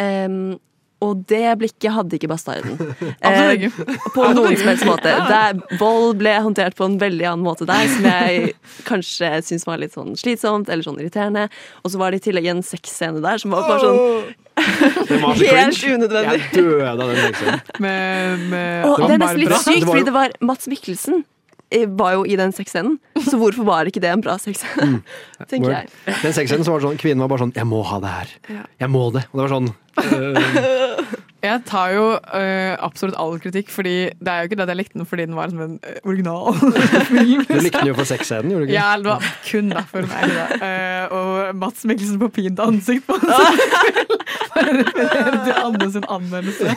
Em, og det blikket hadde ikke Bastarden. [LAUGHS] Eh, på noen som helst måte. Der, vold ble håndtert på en veldig annen måte der, som jeg kanskje syns var litt sånn slitsomt eller sånn irriterende. Og så var det i tillegg en sexscene der som var bare sånn [LAUGHS] Det var så Helt cringe. unødvendig. Jeg døde av den. Med, med Og det er nesten litt Bra. sykt, fordi det var Mats Mikkelsen eh, var jo i den sexscenen, så hvorfor var ikke det en bra sexscene? [LAUGHS] Tenker jeg. Den sexscenen så var det sånn, kvinnen var bare sånn 'Jeg må ha det her'. Jeg må det. Og det var sånn øh, [LAUGHS] Jeg tar jo uh, absolutt all kritikk, fordi det er jo ikke det at jeg likte den fordi den var som en uh, original [LAUGHS] film. Du likte den jo for sexscenen, gjorde du ikke? Ja, det var kun derfor meg. Da. Uh, og Mats Mikkelsen på pint ansikt på For å referere til Anne sin anmeldelse.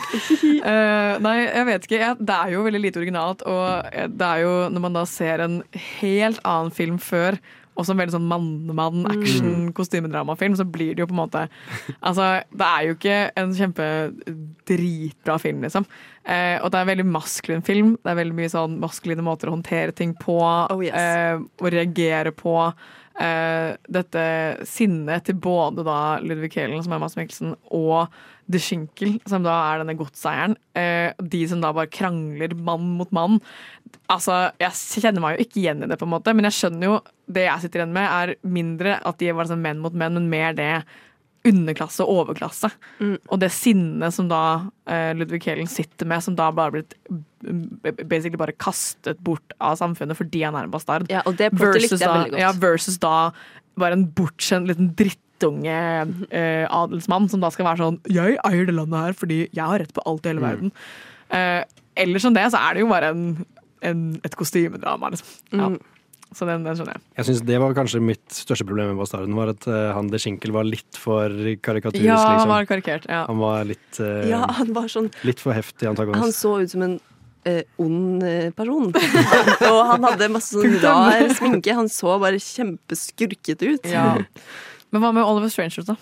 Nei, jeg vet ikke. Jeg, det er jo veldig lite originalt, og det er jo når man da ser en helt annen film før, også en veldig sånn mannemann, action, kostymedramafilm, så blir det jo på en måte Altså, det er jo ikke en kjempedritbra film, liksom. Eh, og det er en veldig maskulin film. Det er veldig mye sånn maskuline måter å håndtere ting på, eh, og reagere på. Eh, dette sinnet til både da Ludvig Kelen, som er Mads Mikkelsen, og De Schinkel, som da er denne godseieren. Eh, de som da bare krangler mann mot mann. Altså, Jeg kjenner meg jo ikke igjen i det, på en måte, men jeg skjønner jo det jeg sitter igjen med, er mindre at de var sånn menn mot menn, men mer det underklasse og overklasse. Og det sinnet som da eh, Ludvig Kelen sitter med, som da bare blitt basically bare kastet bort av samfunnet fordi han er en bastard. Ja, og det versus, likte jeg da, godt. Ja, versus da bare en bortskjemt liten drittunge uh, adelsmann som da skal være sånn Jeg eier det landet her fordi jeg har rett på alt i hele verden. Uh, ellers enn det så er det jo bare en, en, et kostymedrama, liksom. Ja. Så den, den skjønner jeg. Jeg synes Det var kanskje mitt største problem med Bastarden, var at uh, han de Schinkel var litt for karikaturisk. Ja, han liksom. var karikert. Ja. Han var litt, uh, Ja, han var sånn litt for heftig Han så ut som en uh, ond person. [LAUGHS] og han hadde masse sånn rar sminke. Han så bare kjempeskurkete ut. Ja. [LAUGHS] Men hva med Oliver Strangers, da?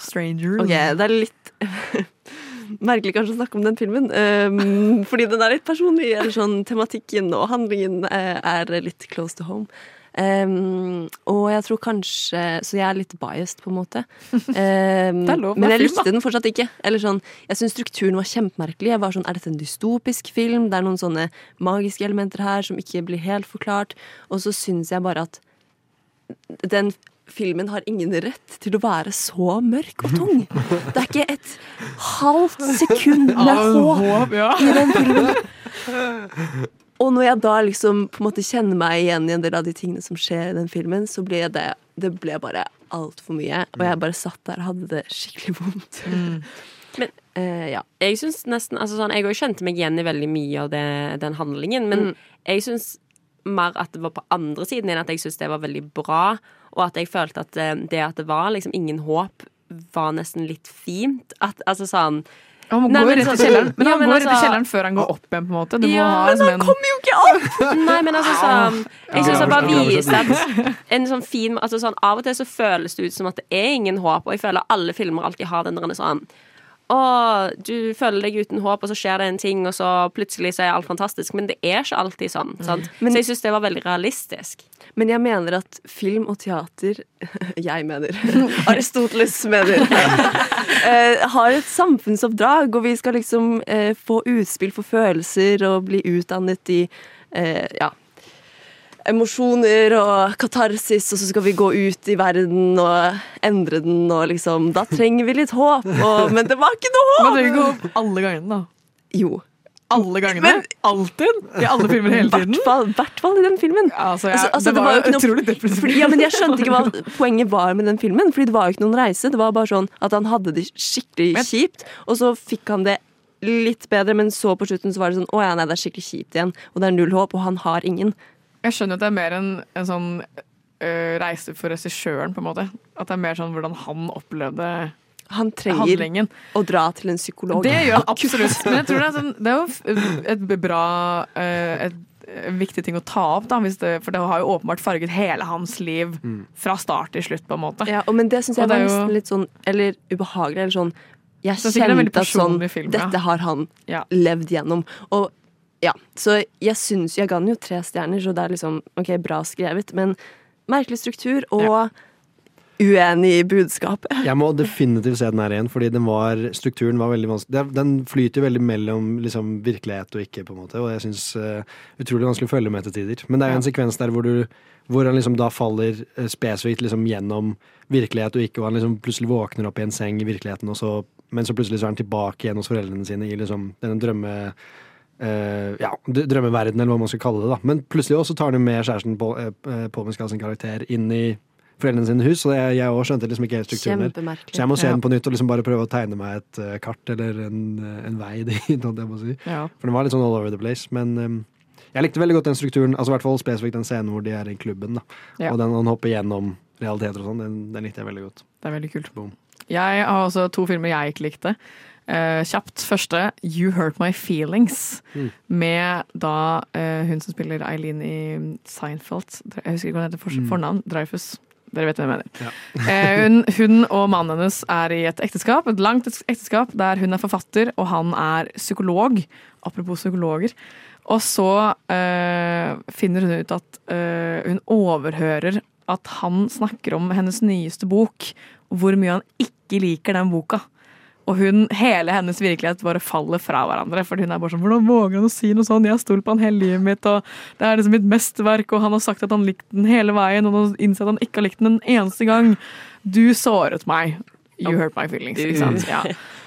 Strangers. Ok, det er litt [LAUGHS] merkelig kanskje å snakke om den filmen. Um, [LAUGHS] fordi den er litt personlig. Eller sånn tematikken og handlingen eh, er litt close to home. Um, og jeg tror kanskje Så jeg er litt biased, på en måte. [LAUGHS] Um, lov, men jeg likte den fortsatt ikke. Eller sånn, jeg syns strukturen var kjempemerkelig. Jeg var sånn, Er dette en dystopisk film? Det er noen sånne magiske elementer her som ikke blir helt forklart. Og så syns jeg bare at den filmen har ingen rett til å være så mørk og tung. Det er ikke et halvt sekund med håp i den filmen. Og når jeg da liksom på en måte kjenner meg igjen i en del av de tingene som skjer i den filmen, så ble det, det ble bare altfor mye. Og jeg bare satt der og hadde det skikkelig vondt. Men uh, ja. jeg synes nesten altså sånn, Jeg òg kjente meg igjen i veldig mye av det, den handlingen, men Mm. jeg syns mer at det var på andre siden enn at jeg syns det var veldig bra, og at jeg følte at eh, det at det var liksom ingen håp, var nesten litt fint. At altså sånn Han må Nei, gå men rett i kjelleren. Men Ja, han men går rett i altså- kjelleren før han går opp igjen, på en måte. Du må Ja, ha men han en kommer jo ikke opp! Nei, men altså [LAUGHS] sånn Jeg syns jeg det bare viser at en sånn fin altså sånn, Av og til så føles det ut som at det er ingen håp, og jeg føler alle filmer alltid har den der sånn å, du føler deg uten håp, og så skjer det en ting, og så plutselig så er alt fantastisk. Men det er ikke alltid sånn. Sant? Men- så jeg syns det var veldig realistisk. Men jeg mener at film og teater [LAUGHS] Jeg mener. [LAUGHS] Aristoteles mener. [LAUGHS] eh, har et samfunnsoppdrag, og vi skal liksom eh, få utspill for følelser og bli utdannet i eh, ja, emosjoner og katarsis, og så skal vi gå ut i verden og endre den, og liksom Da trenger vi litt håp, og, men det var ikke noe håp! Man trenger ikke håp alle gangene, da. Jo. Alle gangene? Alltid? I alle filmer hele [LAUGHS] tiden? I hvert fall i den filmen. Altså, jeg, Altså, altså, det, var jo utrolig depressivt. Ja, men jeg skjønte ikke hva [LAUGHS] poenget var med den filmen. Fordi det var jo ikke noen reise. Det var bare sånn at han hadde det skikkelig kjipt, og så fikk han det litt bedre, men så på slutten så var det sånn Å ja, nei, det er skikkelig kjipt igjen. Og det er null håp, og han har ingen. Jeg skjønner at det er mer en, en sånn øh, reise for regissøren, på en måte. At det er mer sånn hvordan han opplevde Han trenger handlingen. å dra til en psykolog. Det gjør han absolutt. Men jeg tror det er, sånn, det er jo et bra øh, et, viktig ting å ta opp, da, hvis det, for det har jo åpenbart farget hele hans liv fra start til slutt, på en måte. Ja, og, men det syns jeg var nesten litt sånn Eller ubehagelig. Eller sånn Jeg så kjente at sånn film, ja. Dette har han Ja. levd gjennom. Og ja, så jeg syns Jeg ga den jo tre stjerner, så det er liksom OK, bra skrevet, men merkelig struktur og uenig i budskapet. Jeg må definitivt se den her igjen, fordi den var, strukturen var veldig vanskelig. Den flyter veldig mellom liksom, virkelighet og ikke, på en måte, og jeg syns uh, utrolig vanskelig å følge med til tider. Men det er jo en sekvens der hvor, du, hvor han liksom da faller uh, spesifikt liksom gjennom virkelighet og ikke, og han liksom plutselig våkner opp i en seng i virkeligheten, og så, men så plutselig så er han tilbake igjen hos foreldrene sine i liksom denne drømme... Uh, ja, drømmeverden, eller hva man skal kalle det. da Men plutselig også tar han med kjæresten på, uh, Paul Mescal sin karakter inn i foreldrene sine hus, og jeg, jeg skjønte liksom ikke helt strukturen der. Så jeg må se Ja. den på nytt og liksom bare prøve å tegne meg et uh, kart eller en, eh, en vei [LAUGHS] dit, må si. Ja. For den var litt sånn all over the place. Men um, jeg likte veldig godt den strukturen, altså i hvert fall spesifikt den scenen hvor de er i klubben. Ja. Og den han hopper gjennom realiteter og sånn, den, den likte jeg veldig godt. Det er veldig kult. Boom. Jeg har også to filmer jeg ikke likte. Uh, kjapt. Første, You Hurt My Feelings. Mm. Med da uh, hun som spiller Eileen i Seinfeld. Jeg husker ikke hva hun heter for Mm. fornavn. Dreyfus. Dere vet hvem jeg mener. Eh, hun, hun og mannen hennes er i et ekteskap, et langt ekteskap, der hun er forfatter og han er psykolog. Apropos psykologer. Og så eh, finner hun ut at eh, hun overhører at han snakker om hennes nyeste bok, hvor mye han ikke liker den boka. Og hun, hele hennes virkelighet bare faller fra hverandre. For hun er bare sånn Hvordan våger han å si noe sånn? Jeg har stolt på han hele livet mitt, og det er liksom mitt mesterverk, og han har sagt at han likte den hele veien, og nå innser at han ikke har likt den en eneste gang. Du såret meg. You hurt my feelings. Ikke sant? Ja.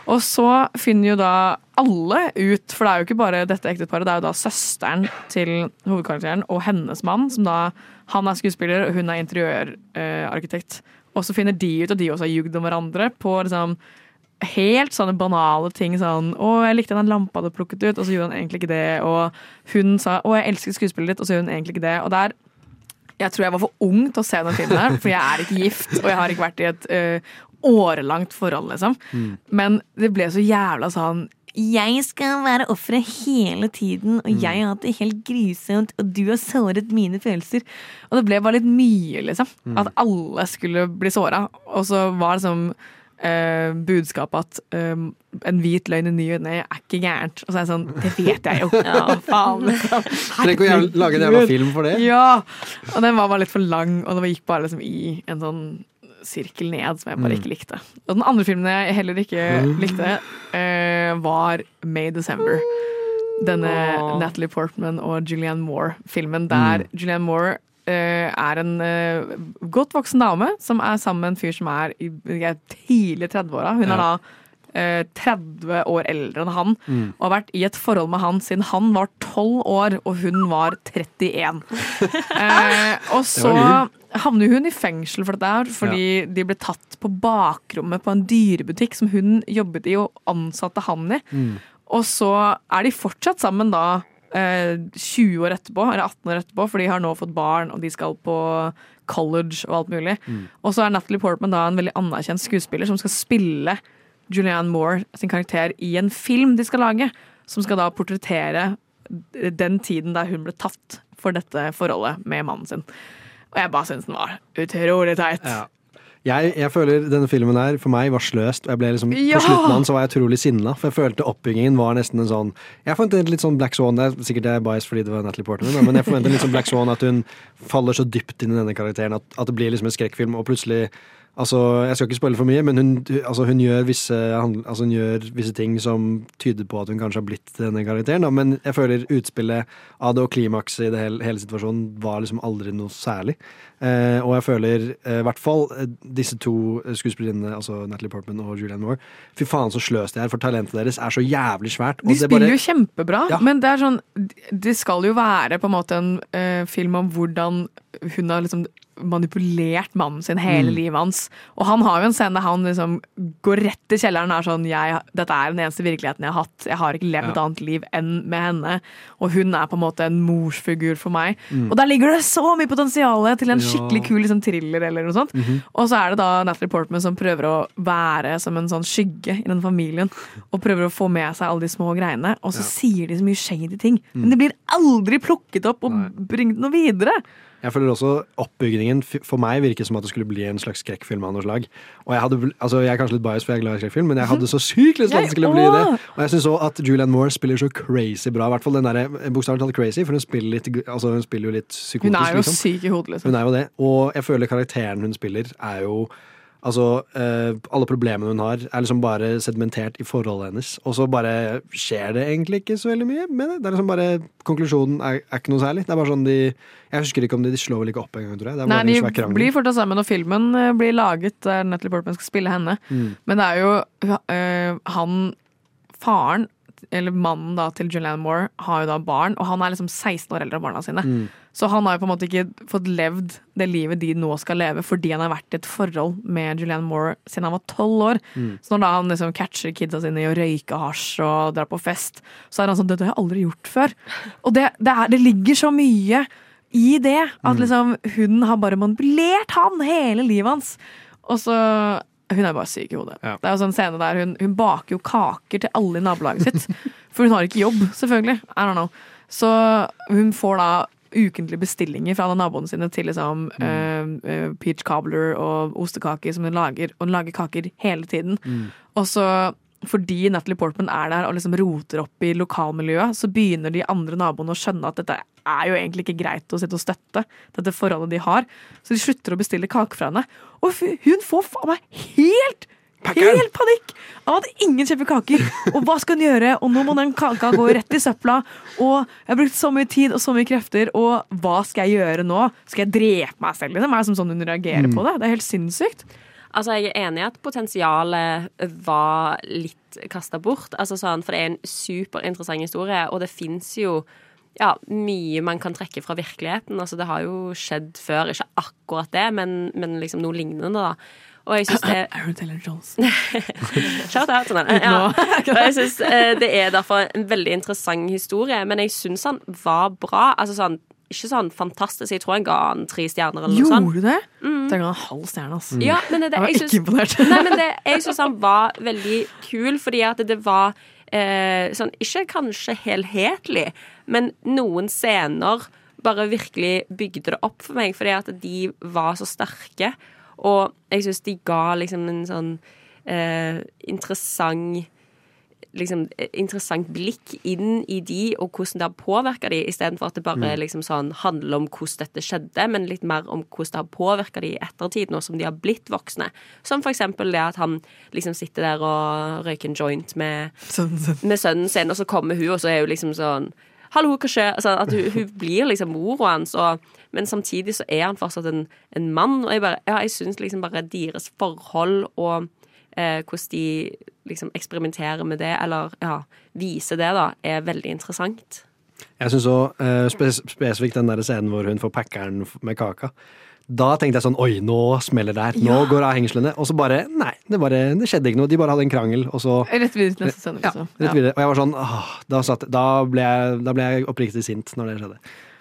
Og så finner jo da alle ut, for det er jo ikke bare dette ekteparet, det er jo da søsteren til hovedkarakteren og hennes mann, som da Han er skuespiller, og hun er interiørarkitekt. og så finner de ut at de også har ljugd om hverandre på liksom helt sånne banale ting. Sånn 'Å, jeg likte den lampa du plukket ut', og så gjorde han egentlig ikke det. Og hun sa 'Å, jeg elsker skuespillet ditt', og så gjorde hun egentlig ikke det. Og der jeg tror jeg var for ung til å se den filmen her, for jeg er ikke gift, og jeg har ikke vært i et ø, årelangt forhold, liksom. Men det ble så jævla sånn jeg skal være offeret hele tiden, og jeg har hatt det helt grusomt, og du har såret mine følelser. Og det ble bare litt mye, liksom. Mm. At alle skulle bli såra. Og så var liksom eh, budskapet at eh, en hvit løgn i ny og ne er ikke gærent. Og så er jeg sånn Det vet jeg jo! [LAUGHS] Ja, faen. [LAUGHS] Trenger ikke å lage en jævla film for det. Ja! Og den var bare litt for lang, og den gikk bare liksom i en sånn sirkel ned som jeg bare Mm. ikke likte. Og den andre filmen jeg heller ikke Mm. likte, eh, var May December. Denne Natalie Portman og Julianne Moore-filmen der Mm. Julianne Moore er en eh, godt voksen dame som er sammen med en fyr som er i tidlig 30-åra. Hun er da eh, 30 år eldre enn han, Mm. og har vært i et forhold med han siden han var 12 år og hun var 31. [LAUGHS] eh, og så havner hun i fengsel for dette, her, fordi de ble tatt på bakrommet på en dyrebutikk som hun jobbet i og ansatte han i. Og så er de fortsatt sammen da eh, 20 år etterpå, eller 18 år etterpå, for de har nå fått barn og de skal på college og alt mulig. Mm. Og så er Natalie Portman da en veldig anerkjent skuespiller som skal spille Julianne Moore sin karakter i en film de skal lage, som skal da portrettere den tiden der hun ble tatt for dette forholdet med mannen sin. Og jeg bare syns den var utrolig teit. Ja. Jeg, jeg føler denne filmen her for meg var sløst. og jeg ble liksom, Ja! På slutten av den så var jeg utrolig sinna, for jeg følte oppbyggingen var nesten en sånn Jeg forventet litt sånn Black Swan. Det er sikkert jeg er bias fordi det var Natalie Portman, men jeg forventet litt sånn Black Swan at hun faller så dypt inn i denne karakteren at, at det blir liksom en skrekkfilm, og plutselig Altså, Jeg skal ikke spoile for mye, men hun, altså, hun, gjør visse, altså, hun gjør visse ting som tyder på at hun kanskje har blitt denne karakteren. Da. Men jeg føler utspillet av det og klimakset i det hele, hele situasjonen var liksom aldri noe særlig. Eh, og jeg føler eh, i hvert fall eh, disse to skuespillerinnene, altså Natalie Portman og Julianne Moore, fy faen så sløst de er, for talentet deres er så jævlig svært. De det spiller bare- jo kjempebra, Ja. men det er sånn Det skal jo være på en måte en eh, film om hvordan hun har liksom manipulert mannen sin hele Mm. livet hans. Og han har jo en scene der han liksom går rett til kjelleren og er sånn jeg, 'Dette er den eneste virkeligheten jeg har hatt. Jeg har ikke levd et annet liv enn med henne.' Og hun er på en måte en morsfigur for meg. Mm. Og der ligger det så mye potensial til en Ja. skikkelig kul liksom, thriller eller noe sånt. Mhm. Og så er det da Natalie Portman som prøver å være som en sånn skygge i den familien. Og prøver å få med seg alle de små greiene. Og så sier de så mye shady ting. Mm. Men det blir aldri plukket opp og bringt noe videre. Jeg føler også oppbygningen for meg virker som at det skulle bli en slags skrekkfilm av noe slag. Og jeg, hadde, altså jeg er kanskje litt biased, for jeg er glad i skrekkfilm, men jeg hadde så sykt lyst til at det skulle bli det. Og jeg syns òg at Julianne Moore spiller så crazy bra. I hvert fall den der, bokstavelig talt crazy, for hun spiller, litt, altså hun spiller jo litt psykotisk. Hun er jo liksom. syk i hodet, liksom. Hun er jo det. Og jeg føler karakteren hun spiller, er jo Altså, eh, alle problemene hun har, er liksom bare sedimentert i forholdet hennes. Og så bare skjer det egentlig ikke så veldig mye med det. Det er liksom bare Konklusjonen er, er ikke noe særlig. Det er bare sånn de Jeg husker ikke om de, de slår vel ikke opp engang, tror jeg. Det Nei, De blir fortsatt sammen, og filmen eh, blir laget der Natalie Portman skal spille henne. Mm. Men det er jo øh, han Faren, eller mannen da til Julianne Moore, har jo da barn, og han er liksom 16 år eldre enn barna sine. Mm. Så han har jo på en måte ikke fått levd det livet de nå skal leve, fordi han har vært i et forhold med Julianne Moore siden han var tolv år. Mm. Så når da han liksom catcher kidsa sine i å røyke hasj og dra på fest, så er han sånn 'Dette har jeg aldri gjort før'. Og det, det, er, det ligger så mye i det. At Mm. liksom hun har bare manipulert han hele livet hans. Og så Hun er bare syk i hodet. Ja. Det er jo sånn scene der hun, hun baker jo kaker til alle i nabolaget sitt. [LAUGHS] For hun har ikke jobb, selvfølgelig. I don't know. Så hun får da ukentlige bestillinger fra naboene sine til liksom mm. uh, peach cobbler og ostekaker som hun lager. Og hun lager kaker hele tiden. Og så fordi Natalie Portman er der og liksom roter opp i lokalmiljøet, så begynner de andre naboene å skjønne at dette er jo egentlig ikke greit å sitte og støtte, dette forholdet de har. Så de slutter å bestille kake fra henne. Og hun får faen meg helt Helt panikk Han hadde ingen kjøpe kaker! Og hva skal hun gjøre? Og nå må den kaka gå rett i søpla. Og jeg har brukt så mye tid og så mye krefter, og hva skal jeg gjøre nå? Skal jeg drepe meg selv? Liksom? Er det som sånn hun reagerer Mm. på det? Det er helt sinnssykt. Altså, jeg er enig i at potensialet var litt kasta bort. Altså, sånn, for det er en superinteressant historie, og det fins jo ja, mye man kan trekke fra virkeligheten. Altså, det har jo skjedd før. Ikke akkurat det, men, men liksom noe lignende, da. Og jeg syns [COUGHS] det Aaron Taylor Jones. [LAUGHS] Shout out til den. Ja. [LAUGHS] Og jeg synes eh, det er derfor en veldig interessant historie, men jeg syns han var bra. Altså sånn ikke sånn fantastisk. Jeg tror han ga han tre stjerner. eller noe sånt. Gjorde du det? Mm. Tenk han halv stjerne, altså. Ja, men det, Jeg var ikke imponert. Nei, men det, jeg syns han var veldig kul, fordi at det var eh, sånn Ikke kanskje helhetlig, men noen scener bare virkelig bygde det opp for meg, fordi at de var så sterke. Og jeg syns de ga liksom en sånn eh, interessant liksom, eh, interessant blikk inn i de, og hvordan det har påvirka de, istedenfor at det bare Mm. liksom sånn, handler om hvordan dette skjedde, men litt mer om hvordan det har påvirka de i ettertid, nå som de har blitt voksne. Som for eksempel det at han liksom sitter der og røyker en joint med, med sønnen sin, og så kommer hun, og så er hun liksom sånn Hallo, hva skjer? Altså, at hun, hun blir liksom mora hans, og, men samtidig så er han fortsatt en, en mann. Og jeg, bare, ja, jeg syns liksom bare deres forhold og eh, hvordan de liksom eksperimenterer med det, eller ja, viser det, da, er veldig interessant. Jeg syns òg spes spesifikt den der scenen hvor hun får packeren med kaka. Da tenkte jeg sånn Oi, nå smeller det her. Nå Ja. går avhengslene. Og så bare Nei, det, bare, det skjedde ikke noe. De bare hadde en krangel, og så Rett videre til neste scene, liksom. Rett videre. Og jeg var sånn åh, da, satt, da, ble jeg, da ble jeg oppriktig sint når det skjedde.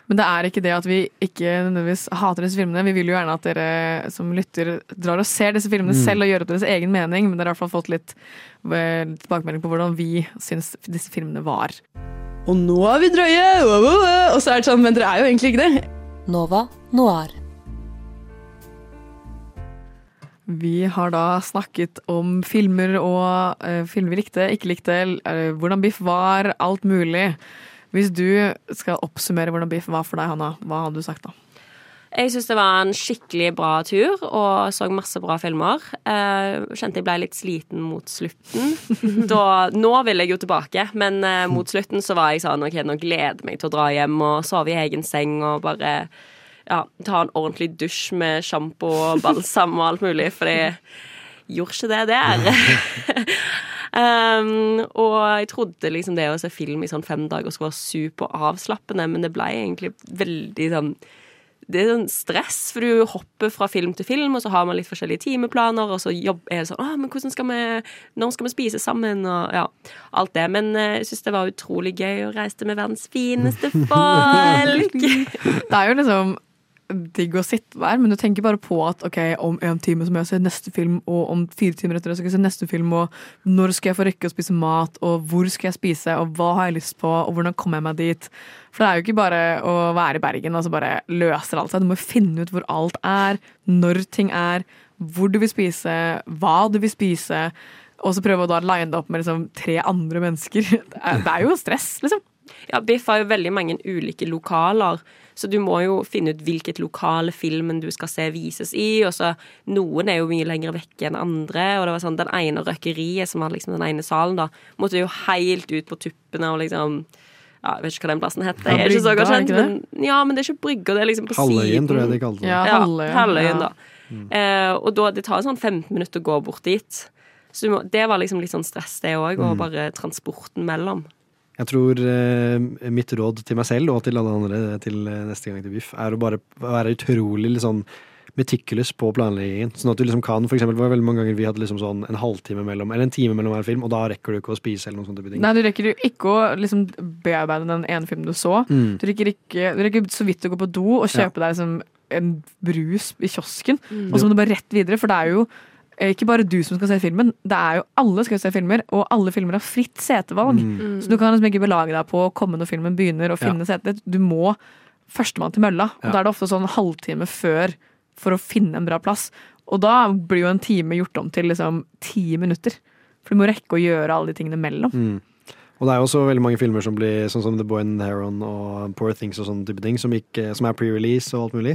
Men det er ikke det at vi ikke nødvendigvis hater disse filmene. Vi vil jo gjerne at dere som lytter drar og ser disse filmene Mm. selv og gjør opp deres egen mening, men dere har i hvert fall fått litt eh, tilbakemelding på hvordan vi syns disse filmene var. Og nå er vi drøye! Og så er det sånn, men dere er jo egentlig ikke det. Nova Noir. Vi har da snakket om filmer og uh, filmer vi likte, ikke likte, uh, hvordan Biff var, alt mulig. Hvis du skal oppsummere hvordan Biff var for deg, Hanna, hva hadde du sagt da? Jeg syns det var en skikkelig bra tur, og så masse bra filmer. Eh, kjente jeg ble litt sliten mot slutten. [LAUGHS] Da, nå vil jeg jo tilbake, men eh, mot slutten så var jeg sånn OK, nå gleder jeg meg til å dra hjem og sove i egen seng og bare ja, ta en ordentlig dusj med sjampo og balsam og alt mulig, for jeg gjorde ikke det der. [LAUGHS] Um, og jeg trodde liksom det å se film i sånn fem dager skulle være superavslappende, men det ble egentlig veldig sånn det er sånn stress, for du hopper fra film til film, og så har man litt forskjellige timeplaner, og så jobb, er det sånn Å, men hvordan skal vi Når skal vi spise sammen? Og ja, alt det. Men eh, jeg syns det var utrolig gøy å reise med verdens fineste [LAUGHS] folk. Det er jo liksom digg å sitte der, men du tenker bare på at ok, om en time så må jeg se neste film, og om fire timer etter det skal jeg se neste film, og når skal jeg få rekke å spise mat, og hvor skal jeg spise, og hva har jeg lyst på, og hvordan kommer jeg meg dit? For det er jo ikke bare å være i Bergen og så bare løser alt seg. Du må finne ut hvor alt er, når ting er, hvor du vil spise, hva du vil spise, og så prøve å da line det opp med liksom tre andre mennesker. [LAUGHS] Er, det er jo stress, liksom. Ja, Biff har jo veldig mange ulike lokaler, så du må jo finne ut hvilket lokale filmen du skal se vises i. Og så Noen er jo mye lenger vekke enn andre. Og det var sånn, Den ene røkeriet, som var liksom den ene salen, da, måtte jo helt ut på tuppene og liksom ja, Jeg vet ikke hva den plassen heter. Jeg er ikke så godt kjent, men, ja, men det er ikke brygga, det er liksom på Halvøyen, siden. tror jeg de kalte det. Ja, Ja, Halvøyen, Halvøyen, ja. da. Eh, og da, det tar sånn 15 minutter å gå bort dit. Så du må, det var liksom litt sånn stress, det òg, og Mm. bare transporten mellom. Jeg tror eh, mitt råd til meg selv og til alle andre til eh, neste gang til BIFF, er å bare være utrolig liksom, meticulous på planleggingen. Sånn at du liksom kan, for eksempel, det var veldig mange ganger vi hadde liksom sånn en halvtime mellom, eller en time mellom hver film, og da rekker du ikke å spise eller noen sånne type ting. Nei, du rekker jo ikke å liksom bearbeide den ene filmen du så. Mm. Du, rekker ikke, du rekker så vidt å gå på do og kjøpe deg liksom en brus i kiosken, Mm. og så må du bare rett videre, for det er jo ikke bare du som skal se filmen, det er jo alle skal se filmer, og alle filmer har fritt setevalg. Mm. Så du kan liksom ikke belage deg på å komme når filmen begynner og finne setet. Du må førstemann til mølla, og Ja. da er det ofte sånn halvtime før for å finne en bra plass. Og da blir jo en time gjort om til liksom ti minutter. For du må rekke å gjøre alle de tingene mellom. Mm. Og det er jo også veldig mange filmer som blir sånn som The Boy and the Heron og Poor Things og sånne type ting, som, ikke, som er pre-release og alt mulig.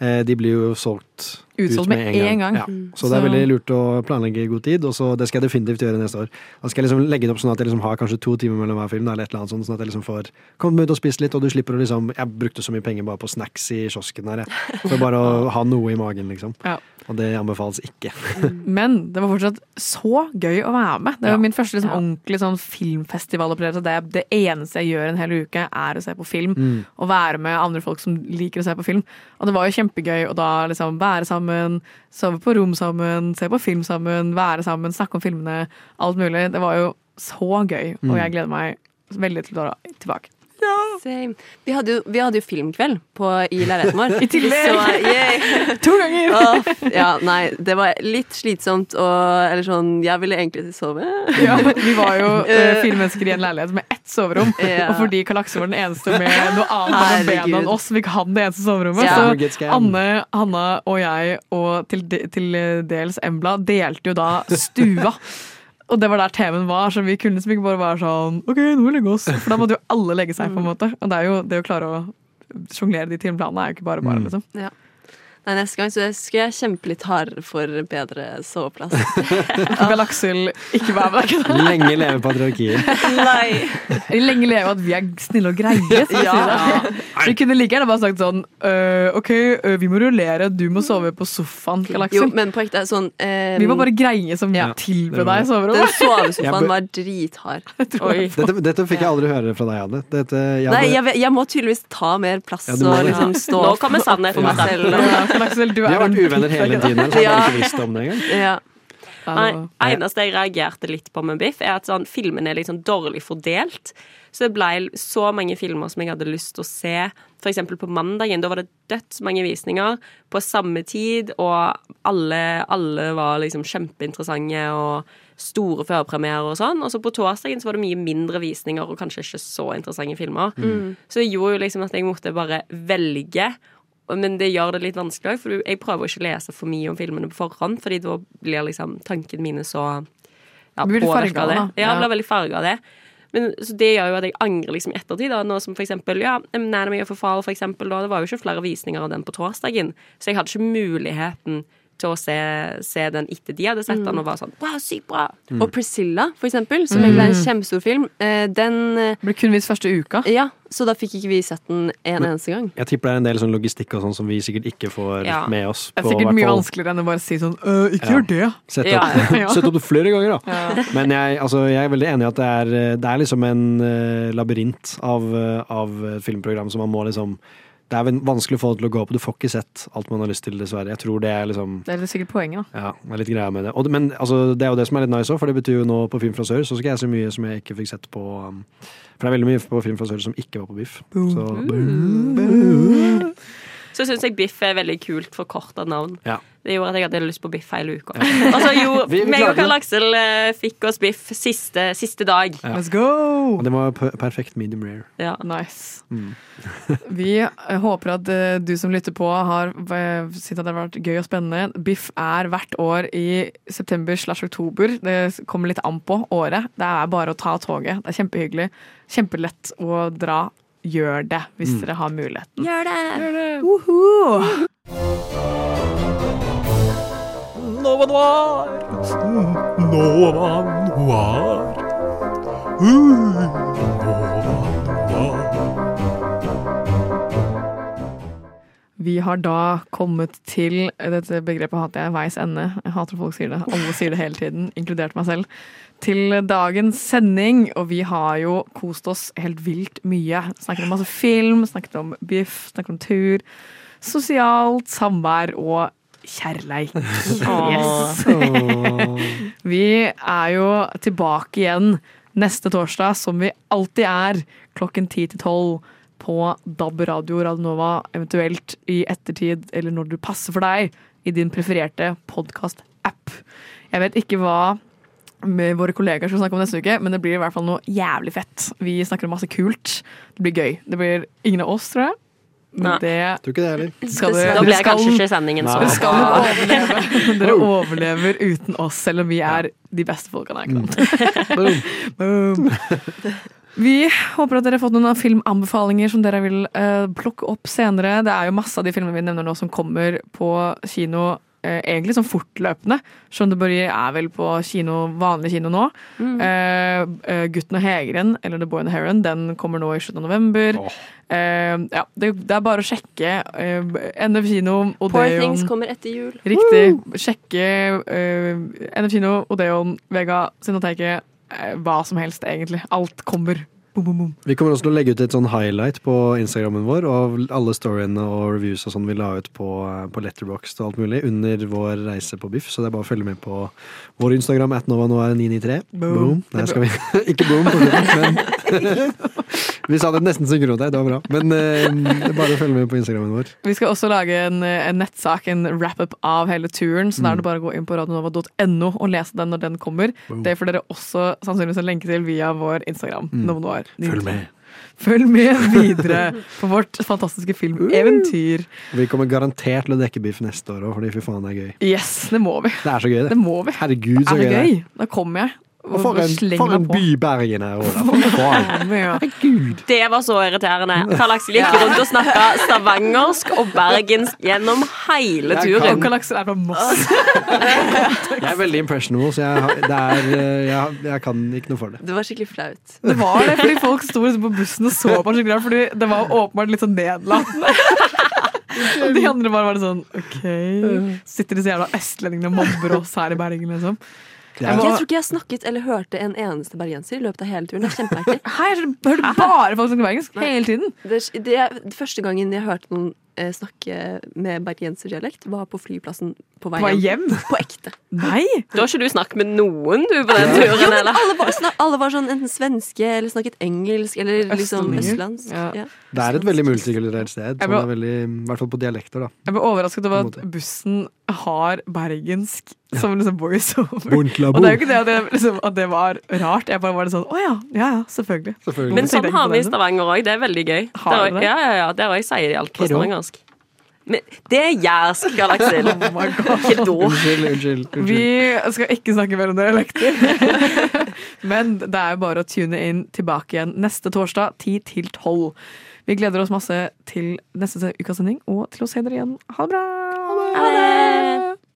Eh, de blir jo solgt Utsolgt ut med en gang. Ja. Mm. Så det er veldig lurt å planlegge i god tid, og så det skal jeg definitivt gjøre neste år. Da skal jeg liksom legge det opp sånn at jeg liksom har kanskje to timer mellom hver film, eller et eller annet sånt, sånn at jeg liksom får kommet ut og spist litt, og du slipper å liksom Jeg brukte så mye penger bare på snacks i kiosken her, jeg. For bare å [LAUGHS] ha noe i magen, liksom. Ja. Og det anbefales ikke. Men det var fortsatt så gøy å være med. Det var Ja. min første liksom, ordentlige sånn, filmfestivalopplevelse. Det, det eneste jeg gjør en hel uke, er å se på film. Mm. Og være med andre folk som liker å se på film. Og det var jo kjempegøy å da liksom være sammen, sove på rom sammen, se på film sammen, være sammen, snakke om filmene. Alt mulig. Det var jo så gøy, og Mm. jeg gleder meg veldig til å dra tilbake. Same. Vi hadde jo, vi hadde jo filmkveld på, i leiligheten vår. [LAUGHS] I tillegg! [LAUGHS] To ganger! Åh, ja, nei, det var litt slitsomt og Eller sånn, jeg ville egentlig sove. [LAUGHS] Ja, vi var jo uh, Eh, fire mennesker i en leilighet med ett soverom. Ja. Og fordi Kalakse var den eneste med noe annet mellom bena enn oss, fikk han det eneste soverommet. Ja. Så. Anne, Hanna og jeg, og til, til dels Embla, delte jo da stua. Og det var der TV-en var, så vi kunne liksom ikke bare være sånn OK, nå må vi legge oss. For da måtte jo alle legge seg, på en måte. Og det er jo det å klare å sjonglere de timeplanene er jo ikke bare bare, liksom. Ja. Nei, neste gang så skal jeg kjempe litt hardere for bedre soveplass. [LAUGHS] Galaksel, ikke vær med deg. [LAUGHS] Lenge leve patriarkiet. Nei. Lenge leve at vi er snille og greie. jeg Ja. si. [LAUGHS] Vi kunne like gjerne bare sagt sånn øh, OK, øh, vi må rullere, du må sove på sofaen, Jo, men på ekte sånn eh, Vi var bare greie som tilbød deg Den sovesofaen var drithard. Dette, dette fikk jeg aldri høre fra deg, Anne. Dette, jeg Nei, jeg, jeg må tydeligvis ta mer plass Ja, må og liksom Ja. stå Nå kommer sannheten for meg selv. Ja, du er Vi har vært uvenner hele [LAUGHS] tiden, så jeg har ikke visst om det engang. Ja. Nei, eneste jeg reagerte litt på med Biff, er at sånn, filmen er liksom dårlig fordelt. Så det ble så mange filmer som jeg hadde lyst til å se. For eksempel på mandagen. Da var det dødsmange visninger på samme tid, og alle, alle var liksom kjempeinteressante og store førpremierer og sånn. Og så på torsdagen så var det mye mindre visninger og kanskje ikke så interessante filmer. Mm. Så det gjorde jo liksom at jeg måtte bare velge. Men det gjør det litt vanskelig, for jeg prøver ikke å lese for mye om filmene på forhånd, fordi da blir liksom tankene mine så ja, påvirket av det. Ja, jeg Ja. blir veldig farga av det. Men, så det gjør jo at jeg angrer liksom i ettertid. Da. Nå som for eksempel ja, Anatomy of a Fall, for eksempel, da, det var jo ikke flere visninger av den på torsdagen, så jeg hadde ikke muligheten til å se, se den etter de hadde sett den, og var sånn wow, sykt bra. Og Priscilla, for eksempel, som egentlig er en kjempestor film, eh, den Ble kun vist første uka. Ja, så da fikk ikke vi sett den en Men- eneste gang. Jeg tipper det er en del sånn logistikk og sånn som vi sikkert ikke får Ja. med oss. Det er sikkert mye fall- vanskeligere enn å bare si sånn «Øh, ikke Ja. gjør det. Sett opp, ja. [LAUGHS] sett opp det flere ganger, da. Ja. Men jeg, altså, jeg er veldig enig i at det er, det er liksom en uh, labyrint av, uh, av filmprogram som man må liksom Det er vanskelig å få det til å gå opp. Du får ikke sett alt man har lyst til, dessverre. Jeg tror det er liksom Det er sikkert poenget, da. ja, det er litt greia med det. Og, men altså, det er jo det som er litt nice òg, for det betyr jo nå på Film fra sør så skal jeg se mye som jeg ikke fikk sett på um, For det er veldig mye på Film fra sør som ikke var på Biff. Så, Så syns jeg Biff er veldig kult for korta navn. Ja. Det gjorde at jeg hadde lyst på biff hele uka. [LAUGHS] Og så jo, Vi- vi meg og. Karl Aksel eh, fikk oss biff siste, siste dag. Ja. Let's go! Og det var perfekt medium rare. Ja. Nice. Mm. [LAUGHS] Vi eh, håper at eh, du som lytter på, har syntes at det har vært gøy og spennende. Biff er hvert år i september slash oktober. Det kommer litt an på året. Det er bare å ta toget. Det er kjempehyggelig. Kjempelett å dra. Gjør det hvis Mm. dere har muligheten. Gjør det! Gjør det. Woho! Nova Noir. Nova Noir. Uh, Nova Vi har da kommet til Dette begrepet hater jeg. Veis ende. Jeg hater at folk sier det. Alle sier det hele tiden, inkludert meg selv. Til dagens sending, og vi har jo kost oss helt vilt mye. Snakket om masse film, snakket om biff, snakket om tur. Sosialt samvær og kjærleik. Yes. [LAUGHS] Vi er jo tilbake igjen neste torsdag, som vi alltid er, klokken ti til tolv på DAB Radio Radionova, eventuelt i ettertid eller når du passer for deg, i din prefererte podkast-app. Jeg vet ikke hva med våre kollegaer skal snakke om neste uke, men det blir i hvert fall noe jævlig fett. Vi snakker om masse kult. Det blir gøy. Det blir ingen av oss, tror jeg. Nei. det Tror ikke det heller. skal Da blir jeg det kanskje ikke sendingen så Dere skal [LAUGHS] overleve. Dere overlever uten oss, selv om vi er de beste folkene. Ikke sant? [LAUGHS] Boom. Vi håper at dere har fått noen filmanbefalinger som dere vil uh, plukke opp senere. Det er jo masse av de filmene vi nevner nå som kommer på kino egentlig sånn fortløpende. som de bare er vel på kino, vanlig kino nå. Mm. eh, Gutten og hegeren, eller The Boy and the Heron, den kommer nå i slutten av november. Eh, ja, det, det er bare å sjekke uh, NF kino, Poor Things kommer etter jul. Riktig. Sjekke uh, NF kino, Odeon, Vega, Cinemateket. eh, hva som helst, egentlig. Alt kommer. Boom, boom, boom. Vi kommer også til å legge ut et sånn highlight på Instagrammen vår av alle storyene og reviews og sånn vi la ut på, på Letterboxd og alt mulig under vår reise på Biff, så det er bare å følge med på vår Instagram at novanoir993. Boom. Nei, skal vi [LAUGHS] Ikke boom, men [LAUGHS] [LAUGHS] Vi sa det nesten synkront der, det var bra. Men eh, er bare å følge med på Instagrammen vår. Vi skal også lage en, eh, en nettsak, en wrap-up av hele turen. Så da er det bare å gå inn på radionova.no og lese den når den kommer. Boom. Det får dere også sannsynligvis en lenke til via vår Instagram. Mm. Nova Noir. Følg med. Følg med videre på vårt fantastiske filmeventyr. Vi kommer garantert til å dekke Biff neste år òg, fordi fy faen, det er gøy. Yes, det må vi. Det er så gøy, det. Det må vi. Herregud, så Er det gøy gøy? Da kommer jeg. Og for en, for en by Bergen er. Ja. Det var så irriterende. Karl Aksel gikk rundt og snakka stavangersk og bergensk gjennom hele turen. kan- Og Karl Aksel er fra Moss. [LAUGHS] Jeg er veldig impressionable, så jeg, det er, eh, jeg, jeg kan ikke noe for det. Det var skikkelig flaut. Det var det, fordi folk sto liksom på bussen og så på skikkelig rart, fordi det var åpenbart litt sånn nedlatende. [LAUGHS] Og de andre bare var det sånn OK. Sitter disse jævla østlendingene og mobber oss her i Bergen, liksom. Det Jeg er, tror ikke jeg snakket eller hørte en eneste bergenser i løpet av hele turen. Det er kjempemerkelig. Hei, jeg hørte bare folk snakke bergensk hele tiden. Det, det er første gangen jeg hørte noen snakke med bergenserdialekt, var på flyplassen på vei hjem? På ekte. Nei! Da har ikke du snakket med noen du på den turen, Jo, men alle var, snak, alle var sånn enten svenske eller snakket engelsk eller liksom østlandsk. Ja. Ja. Det er et veldig multikulturelt sted. Er veldig, I hvert fall på dialekter, da. Jeg ble overrasket over at bussen har bergensk som liksom voiceover. [LAUGHS] Og det er jo ikke det at det, liksom, at det var rart. Jeg bare var sånn Å ja, ja ja, selvfølgelig. Men sånn har vi i Stavanger òg. Det er veldig gøy. Har Der, dere ja, ja, ja, der òg sier de alt på stavangersk. Men det er jærsk, Aksel. Oh my God. Ikke da. Unnskyld, unnskyld. unnskyld. Vi skal ikke snakke mer om dialekter. [LAUGHS] Men det er jo bare å tune inn tilbake igjen neste torsdag 10 til 12. Vi gleder oss masse til neste ukas sending og til å se dere igjen. Ha det bra! Ha det!